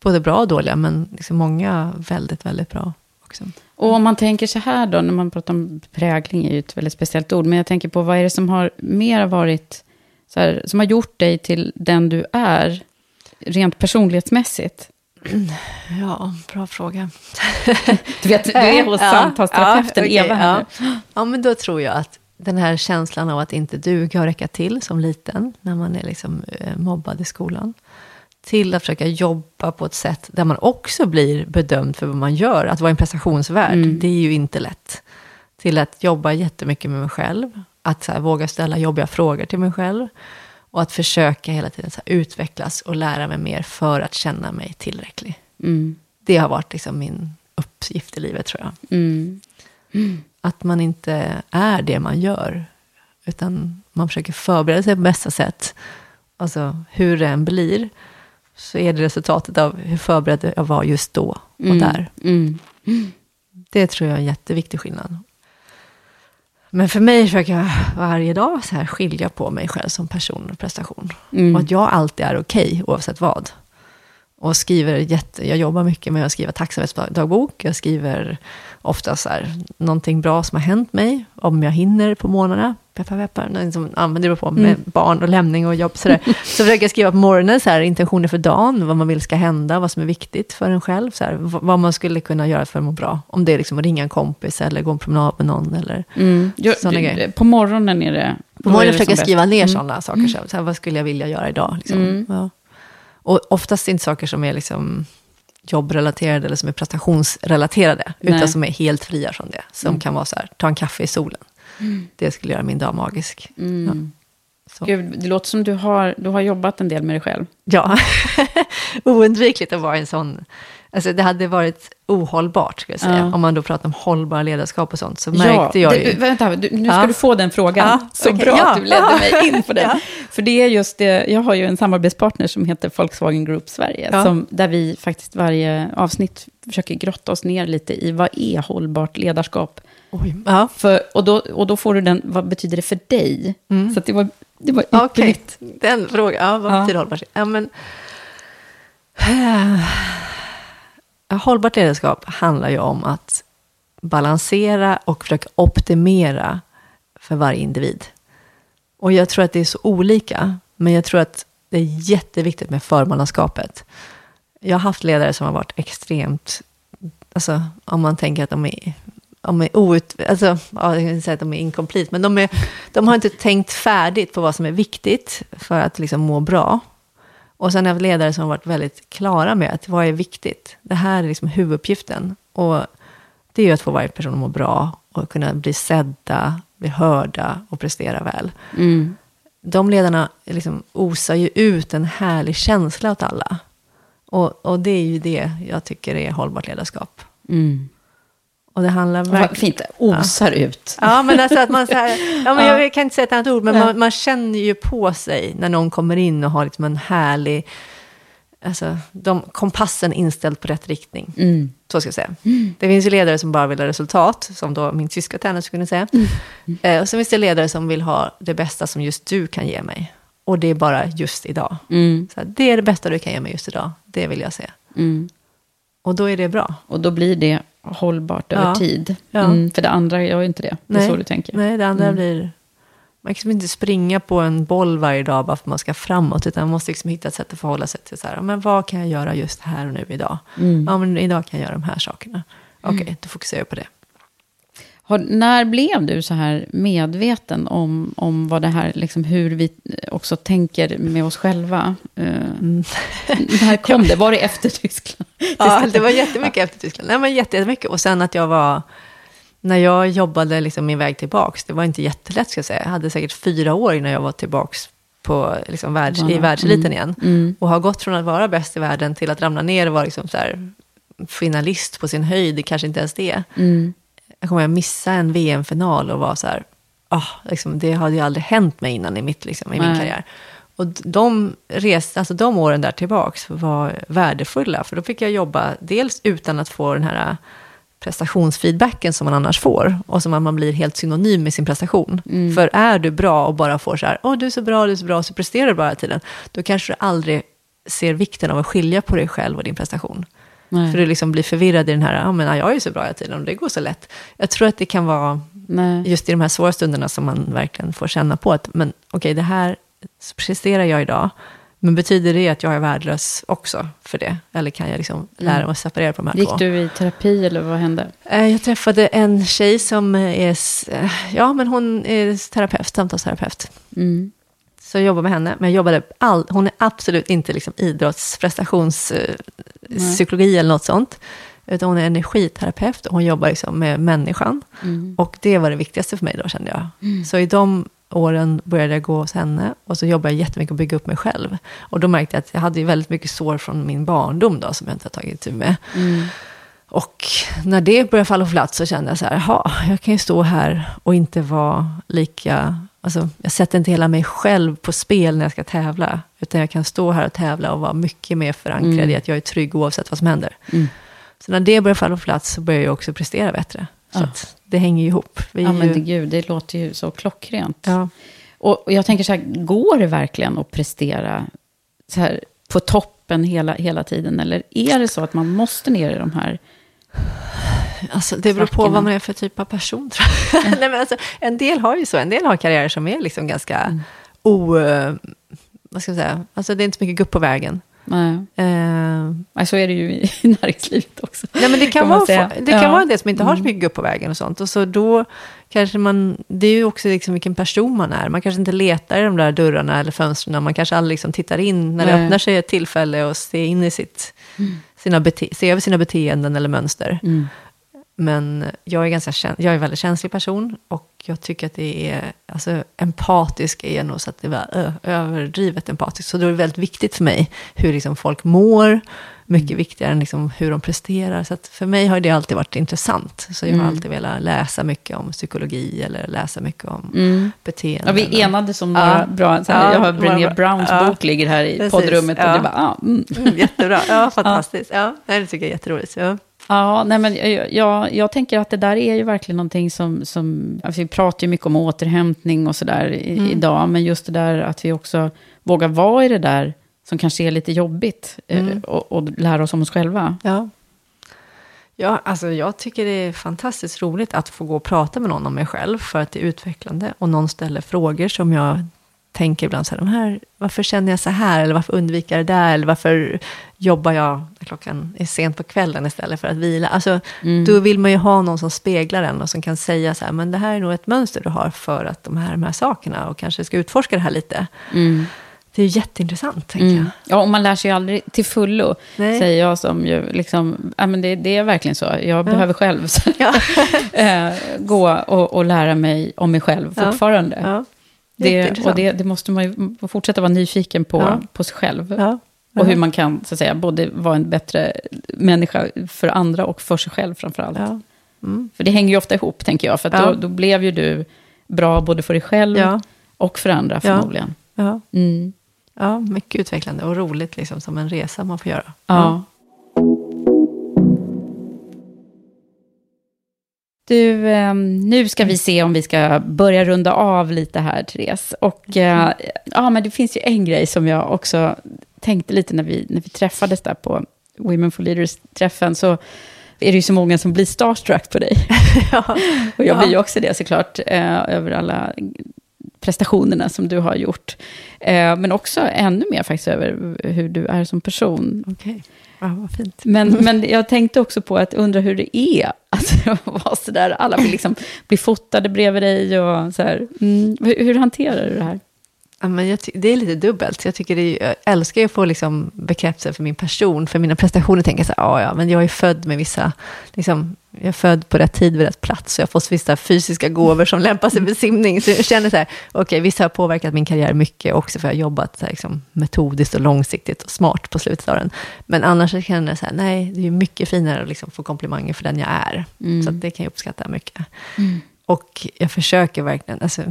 Både bra och dåliga, men liksom många väldigt, väldigt bra. Också. Och om man tänker så här då, när man pratar om prägling är ju ett väldigt speciellt ord, men jag tänker på vad är det som har mer varit, så här, som har gjort dig till den du är, rent personlighetsmässigt? Ja, bra fråga. Du vet, du är hos ja, samtalsterapeuten ja, Eva här ja. ja, men då tror jag att den här känslan av att inte duga och räcka till som liten, när man är liksom eh, mobbad i skolan, till att försöka jobba på ett sätt där man också blir bedömd för vad man gör. Att vara en prestationsvärd, mm. det är ju inte lätt. Till att jobba jättemycket med mig själv, att här, våga ställa jobbiga frågor till mig själv. Och att försöka hela tiden så utvecklas och lära mig mer för att känna mig tillräcklig. Mm. Det har varit liksom min uppgift i livet tror jag. Mm. Mm. Att man inte är det man gör. Utan man försöker förbereda sig på bästa sätt. Alltså hur det än blir. Så är det resultatet av hur förberedd jag var just då och mm. där. Mm. Det tror jag är en jätteviktig skillnad. Men för mig försöker jag varje dag så här skilja på mig själv som person och prestation. Mm. Och att jag alltid är okej okay, oavsett vad. Och skriver jätte, jag jobbar mycket med att skriva tacksamhetsdagbok. Jag skriver ofta så här, någonting bra som har hänt mig, om jag hinner på morgnarna. Peppar, peppar. Liksom använder det på med mm. barn och lämning och jobb. Sådär. Så försöker jag skriva på morgonen, så här, intentioner för dagen, vad man vill ska hända, vad som är viktigt för en själv. Så här, vad man skulle kunna göra för att må bra. Om det är liksom att ringa en kompis eller gå en promenad med någon. Eller mm. sådana grejer. På morgonen är det... På morgonen försöker jag skriva ner mm. sådana saker. Så här, vad skulle jag vilja göra idag? Liksom. Mm. Ja. Och oftast inte saker som är liksom jobbrelaterade eller som är prestationsrelaterade. Nej. Utan som är helt fria från det. Som mm. kan vara så här, ta en kaffe i solen. Mm. Det skulle göra min dag magisk. Mm. Ja. Gud, det låter som du har, du har jobbat en del med dig själv. Ja, oundvikligt att vara en sån Alltså det hade varit ohållbart, ska jag säga. Ja. Om man då pratar om hållbara ledarskap och sånt, så märkte ja, jag ju... Det, vänta, du, nu ska ja. du få den frågan. Så okay. bra att du ledde mig in på den. För det är just det, jag har ju en samarbetspartner som heter Volkswagen Group Sverige, som, där vi faktiskt varje avsnitt försöker grotta oss ner lite i vad är hållbart ledarskap? Oj. För, och, då, och då får du den, vad betyder det för dig? Mm. Så det var, det var ypperligt. Okay. Den frågan, ja, vad betyder hållbart? Ja, men... Eh, hållbart ledarskap handlar ju om att balansera och försöka optimera för varje individ. Och jag tror att det är så olika, men jag tror att det är jätteviktigt med förmannaskapet. Jag har haft ledare som har varit extremt, alltså om man tänker att de är, de är out, alltså, ja, jag kan säga att de är incomplete, men de, är, de har inte tänkt färdigt på vad som är viktigt för att liksom må bra. Och sen har jag haft ledare som har varit väldigt klara med att vad är viktigt? Det här är liksom huvuduppgiften. Och det är ju att få varje person att må bra och kunna bli sedda, bli hörda och prestera väl. Mm. De ledarna liksom osar ju ut en härlig känsla åt alla. Och, och det är ju det jag tycker är hållbart ledarskap. Mm. Och det handlar verkligen... Fint, osar ja. ut. Ja, men alltså att man så här, ja, men jag kan inte säga ett annat ord, men man, man, känner ju på sig när någon kommer in och har liksom en härlig, alltså de, kompassen inställd på rätt riktning. Mm. Så ska jag säga. Mm. Det finns ju ledare som bara vill ha resultat, som då min tyska tränare skulle säga. Mm. Eh, och sen finns det ledare som vill ha det bästa som just du kan ge mig. Och det är bara just idag. Mm. Så det är det bästa du kan ge mig just idag, det vill jag se. Mm. Och då är det bra. Och då blir det hållbart över ja. tid. Ja. Mm, för det andra gör ju inte det. Det är så du tänker. Nej, det andra mm. blir... Man kan inte springa på en boll varje dag bara för att man ska framåt. Utan man måste liksom hitta ett sätt att förhålla sig till så här, men vad kan jag göra just här och nu idag? Mm. Ja, men idag kan jag göra de här sakerna. Okej, okay, mm. då fokuserar jag på det. Har, när blev du så här medveten om, om vad det här, liksom hur vi också tänker med oss själva? Uh, mm. När kom det? Var det efter Tyskland? ja, det var jättemycket efter Tyskland. Nej, men jättemycket. Och sen att jag var, när jag jobbade liksom min väg tillbaka, det var inte jättelätt ska jag säga. Jag hade säkert fyra år innan jag var tillbaka på, liksom, världs, i världseliten mm. igen. Mm. Och har gått från att vara bäst i världen till att ramla ner och vara liksom så här, finalist på sin höjd, kanske inte ens det. Mm jag kommer att missa en VM-final och vara så här, oh, liksom, det hade ju aldrig hänt mig innan i, mitt, liksom, i min karriär. Och de, res, alltså de åren där tillbaks var värdefulla, för då fick jag jobba dels utan att få den här prestationsfeedbacken som man annars får, och som man blir helt synonym med sin prestation. Mm. För är du bra och bara får så här, åh oh, du är så bra, du är så bra, så presterar du bara hela tiden, då kanske du aldrig ser vikten av att skilja på dig själv och din prestation. Nej. För du liksom blir förvirrad i den här, ja men jag är ju så bra hela tiden och det går så lätt. Jag tror att det kan vara Nej. just i de här svåra stunderna som man verkligen får känna på att, men okej, okay, det här presterar jag idag. Men betyder det att jag är värdelös också för det? Eller kan jag liksom lära mig att separera på de här Gick två? Gick du i terapi eller vad hände? Eh, jag träffade en tjej som är, ja men hon är terapeut, samtalsterapeut. Mm. Så jag jobbade med henne, men jag jobbade all, hon är absolut inte liksom idrottsprestationspsykologi eller något sånt. Utan hon är energiterapeut och hon jobbar liksom med människan. Mm. Och det var det viktigaste för mig då, kände jag. Mm. Så i de åren började jag gå hos henne och så jobbade jag jättemycket och bygga upp mig själv. Och då märkte jag att jag hade väldigt mycket sår från min barndom då, som jag inte har tagit tur med. Mm. Och när det började falla på plats så kände jag så här, jaha, jag kan ju stå här och inte vara lika Alltså, jag sätter inte hela mig själv på spel när jag ska tävla. Utan jag kan stå här och tävla och vara mycket mer förankrad mm. i att jag är trygg oavsett vad som händer. Mm. Så när det börjar falla på plats så börjar jag också prestera bättre. Så ja. det hänger ju ihop. Vi ja, men ju... det, gud, det låter ju så klockrent. Ja. Och, och jag tänker så här, går det verkligen att prestera så här, på topp toppen hela, hela tiden? Eller är det så att man måste ner i de här Alltså, det beror på vad man är för typ av person. Tror jag. Nej, men alltså, en del har ju så, en del har karriärer som är liksom ganska mm. o... Vad ska jag säga? Alltså det är inte så mycket gupp på vägen. Nej. Uh, så är det ju i näringslivet också. Nej, men det kan, kan vara, det kan ja. vara det som inte har så mm. mycket gupp på vägen och sånt. Och så då kanske man, det är ju också liksom vilken person man är. Man kanske inte letar i de där dörrarna eller fönstren. Man kanske aldrig liksom tittar in när det öppnar sig ett tillfälle och ser in i sitt, mm. sina, bete, ser över sina beteenden eller mönster. Mm. Men jag är, ganska, jag är en väldigt känslig person och jag tycker att det är, alltså empatisk är nog så att det var överdrivet empatisk. Så då är det väldigt viktigt för mig hur liksom folk mår, mycket mm. viktigare än liksom hur de presterar. Så för mig har det alltid varit intressant. Så jag har mm. alltid velat läsa mycket om psykologi eller läsa mycket om mm. beteende. Ja, vi enades om några ja. bra, så här, ja, jag har Brené Browns ja. bok ligger här i Precis. poddrummet och du bara, ah, mm. mm jättebra, ja fantastiskt. Ja. det tycker jag är jätteroligt. Ja. Ja, nej men jag, jag, jag, tänker att det där är ju verkligen någonting som... som alltså vi pratar ju mycket om återhämtning och sådär mm. idag, men just det där att vi också vågar vara i det där som kanske är lite jobbigt eh, mm. och, och lära oss om oss själva. Ja. Ja, alltså jag tycker det är fantastiskt roligt att få gå och prata med någon om mig själv, för att det är utvecklande. Och någon ställer frågor som jag tänker ibland så här, de här, varför känner jag så här? Eller varför undviker jag det där? Eller varför jobbar jag när klockan är sent på kvällen istället för att vila? Alltså, mm. Då vill man ju ha någon som speglar en och som kan säga så här, men det här är nog ett mönster du har för att de här, de här sakerna och kanske ska utforska det här lite. Mm. Det är jätteintressant, tänker mm. jag. Ja, och man lär sig ju aldrig till fullo, Nej. säger jag som ju liksom, ja men det, det är verkligen så. Jag ja. behöver själv ja. äh, gå och, och, lära mig om mig själv fortfarande. Ja. Det, och det, det, måste man ju fortsätta vara nyfiken på, ja. på sig själv. Ja. Och hur man kan så att säga, både vara en bättre människa för andra och för sig själv framför allt. Ja. Mm. För det hänger ju ofta ihop, tänker jag. För då, då, blev ju du bra både för dig själv och för andra förmodligen. Ja. Mm. ja, mycket utvecklande och roligt liksom, som en resa man får göra. Ja. Du, ehm, nu ska vi se om vi ska börja runda av lite här, Therese. Och eh, ja, men det finns ju en grej som jag också tänkte lite när vi, när vi träffades där på Women for Leaders-träffen, så är det ju så många som blir starstruck på dig. ja. Och jag blir ju också det såklart, eh, över alla prestationerna som du har gjort. Eh, men också ännu mer faktiskt över hur du är som person. Okay. Ja, vad fint. Men, men jag tänkte också på att undra hur det är att vara så där. Alla vill liksom bli fotade bredvid dig och så här. Mm, hur, hur hanterar du det här? Ja, men jag det är lite dubbelt. Jag, tycker är, jag älskar att få liksom bekräftelse för min person. För mina prestationer tänker jag så här, ja, ja, men jag är född med vissa, liksom, jag är född på rätt tid vid rätt plats. Så jag har fått vissa fysiska gåvor som lämpar sig för simning. Så jag känner så här, okej, okay, vissa har påverkat min karriär mycket också, för jag har jobbat så här, liksom, metodiskt och långsiktigt och smart på slutet av den. Men annars känner jag så här, nej, det är mycket finare att liksom få komplimanger för den jag är. Mm. Så det kan jag uppskatta mycket. Mm. Och jag försöker verkligen, alltså,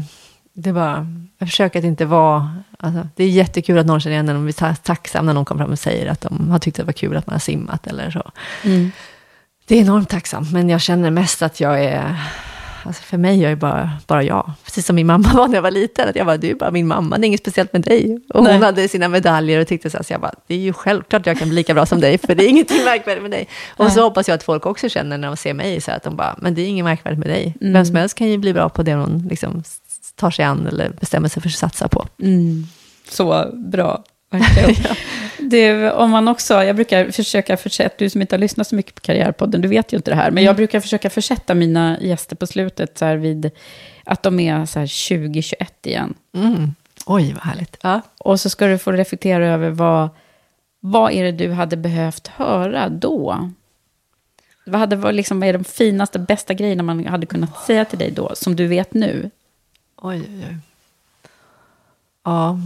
det är bara, jag försöker att inte vara... Alltså, det är jättekul att någon känner igen en och blir tacksam när någon kommer fram och säger att de har tyckt det var kul att man har simmat eller så. Mm. Det är enormt tacksamt, men jag känner mest att jag är... Alltså för mig är jag bara, bara jag. Precis som min mamma var när jag var liten. Att jag bara, du är bara min mamma, det är inget speciellt med dig. Och Nej. hon hade sina medaljer och tyckte så här, så jag bara, det är ju självklart att jag kan bli lika bra som dig, för det är ingenting märkvärdigt med dig. Och Nej. så hoppas jag att folk också känner när de ser mig, så att de bara, men det är inget märkvärdigt med dig. Mm. Vem som helst kan ju bli bra på det hon liksom tar sig an eller bestämmer sig för att satsa på. Mm. Så bra. ja. det, om man också, jag brukar försöka försätta, du som inte har lyssnat så mycket på Karriärpodden, du vet ju inte det här, men mm. jag brukar försöka försätta mina gäster på slutet så här vid att de är så här 2021 igen. Mm. Oj, vad härligt. Ja. Och så ska du få reflektera över vad, vad är det du hade behövt höra då? Vad, hade, liksom, vad är de finaste, bästa grejerna man hade kunnat säga till dig då, som du vet nu? Oj, oj, oj. Ja,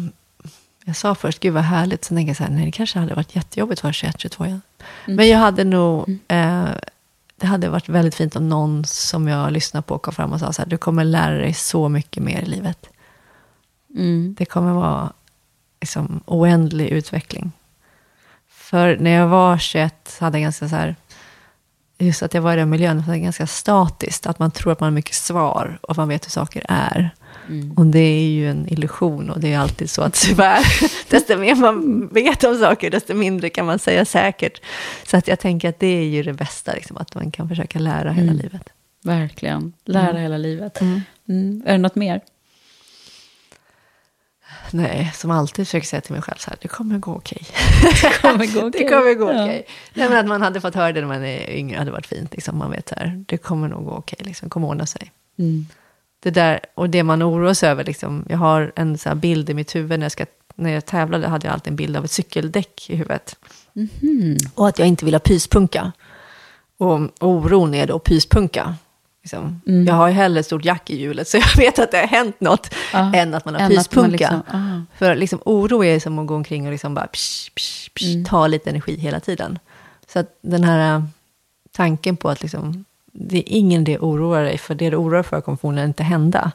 jag sa först, gud vad härligt. Sen tänkte jag så här, nej det kanske hade varit jättejobbigt att vara 21, 22 igen. Mm. Men jag hade nog, mm. eh, det hade varit väldigt fint om någon som jag lyssnar på kom fram och sa så här, du kommer lära dig så mycket mer i livet. Mm. Det kommer vara liksom, oändlig utveckling. För när jag var 21 hade jag ganska så här, just att jag var i den miljön, det var ganska statiskt. Att man tror att man har mycket svar och man vet hur saker är. Mm. Och det är ju en illusion och det är alltid så att tyvärr, desto mer man vet om saker, desto mindre kan man säga säkert. Så att jag tänker att det är ju det bästa, liksom, att man kan försöka lära hela mm. livet. Verkligen, lära mm. hela livet. Mm. mm. Är det något mer? Nej, som alltid försöker säga till mig själv så här, det kommer gå okej. Det kommer gå okej. det kommer gå ja. Nej, att man hade fått höra det när man är yngre hade varit fint. Liksom. Man vet så här, det kommer nog gå okej, liksom. det kommer ordna sig. Mm. Det där, och det man oroar sig över, liksom, jag har en så bild i mitt huvud när jag, ska, när jag tävlade, hade jag alltid en bild av ett cykeldäck i huvudet. Mm. Och att jag inte vill ha pyspunka. Och oron är då pyspunka. Liksom. Mm. Jag har ju hellre ett stort jack i hjulet, så jag vet att det har hänt något, ah, än att man har pyspunka. Liksom, ah. För liksom, oro är som att gå omkring och liksom bara psh, psh, psh, mm. ta lite energi hela tiden. Så att den här äh, tanken på att liksom, det är ingen idé att oroa dig, för det du oroar för kommer förmodligen inte hända.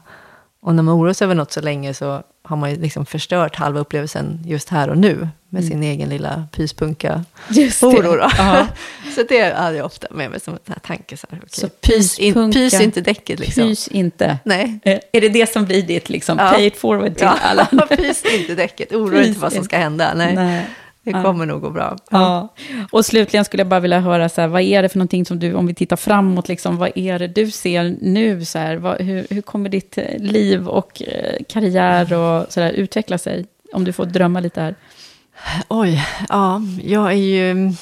Och när man oroar sig över något så länge så har man ju liksom förstört halva upplevelsen just här och nu med mm. sin egen lilla pyspunka-oro. så det hade jag ofta med mig som en tanke. Så, här, okay. så pys, in, pys inte däcket liksom. Pys inte. Nej. Eh, är det det som blir ditt liksom, ja. pay it forward till ja. alla? pys inte däcket, oroa inte vad som ska hända. Nej. Nej. Det kommer ja. nog gå bra. Ja. Och slutligen skulle jag bara vilja höra, så här, vad är det för någonting som du, om vi tittar framåt, liksom, vad är det du ser nu? Så här, vad, hur, hur kommer ditt eh, liv och eh, karriär och så där, utveckla sig? Om du får drömma lite här. Oj, ja, jag är ju...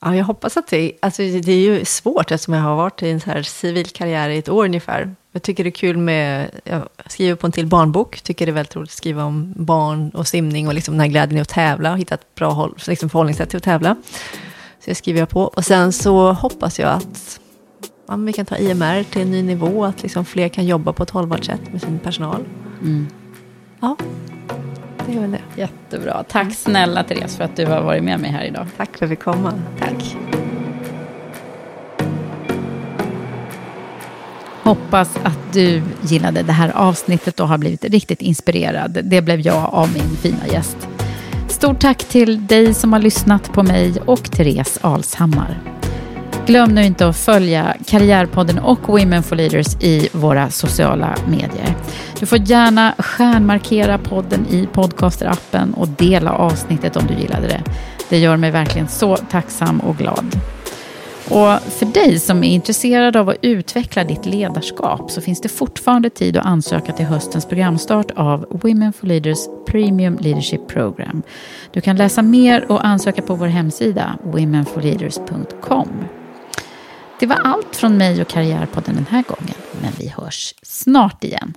Ja, jag hoppas att det... Alltså det är ju svårt eftersom jag har varit i en så här civil karriär i ett år ungefär. Jag tycker det är kul med... Jag skriver på en till barnbok. Tycker det är väldigt roligt att skriva om barn och simning och liksom den här glädjen i att tävla. Och hitta ett bra håll, liksom förhållningssätt till att tävla. Så det skriver jag på. Och sen så hoppas jag att ja, vi kan ta IMR till en ny nivå. Att liksom fler kan jobba på ett hållbart sätt med sin personal. Mm. Ja, det är väl det. Jättebra. Tack snälla Therese för att du har varit med mig här idag. Tack för att jag fick komma. Tack. Hoppas att du gillade det här avsnittet och har blivit riktigt inspirerad. Det blev jag av min fina gäst. Stort tack till dig som har lyssnat på mig och Therese Alshammar. Glöm nu inte att följa Karriärpodden och Women for Leaders i våra sociala medier. Du får gärna stjärnmarkera podden i podcasterappen och dela avsnittet om du gillade det. Det gör mig verkligen så tacksam och glad. Och för dig som är intresserad av att utveckla ditt ledarskap så finns det fortfarande tid att ansöka till höstens programstart av Women for Leaders Premium Leadership Program. Du kan läsa mer och ansöka på vår hemsida womenforleaders.com. Det var allt från mig och Karriärpodden den här gången, men vi hörs snart igen.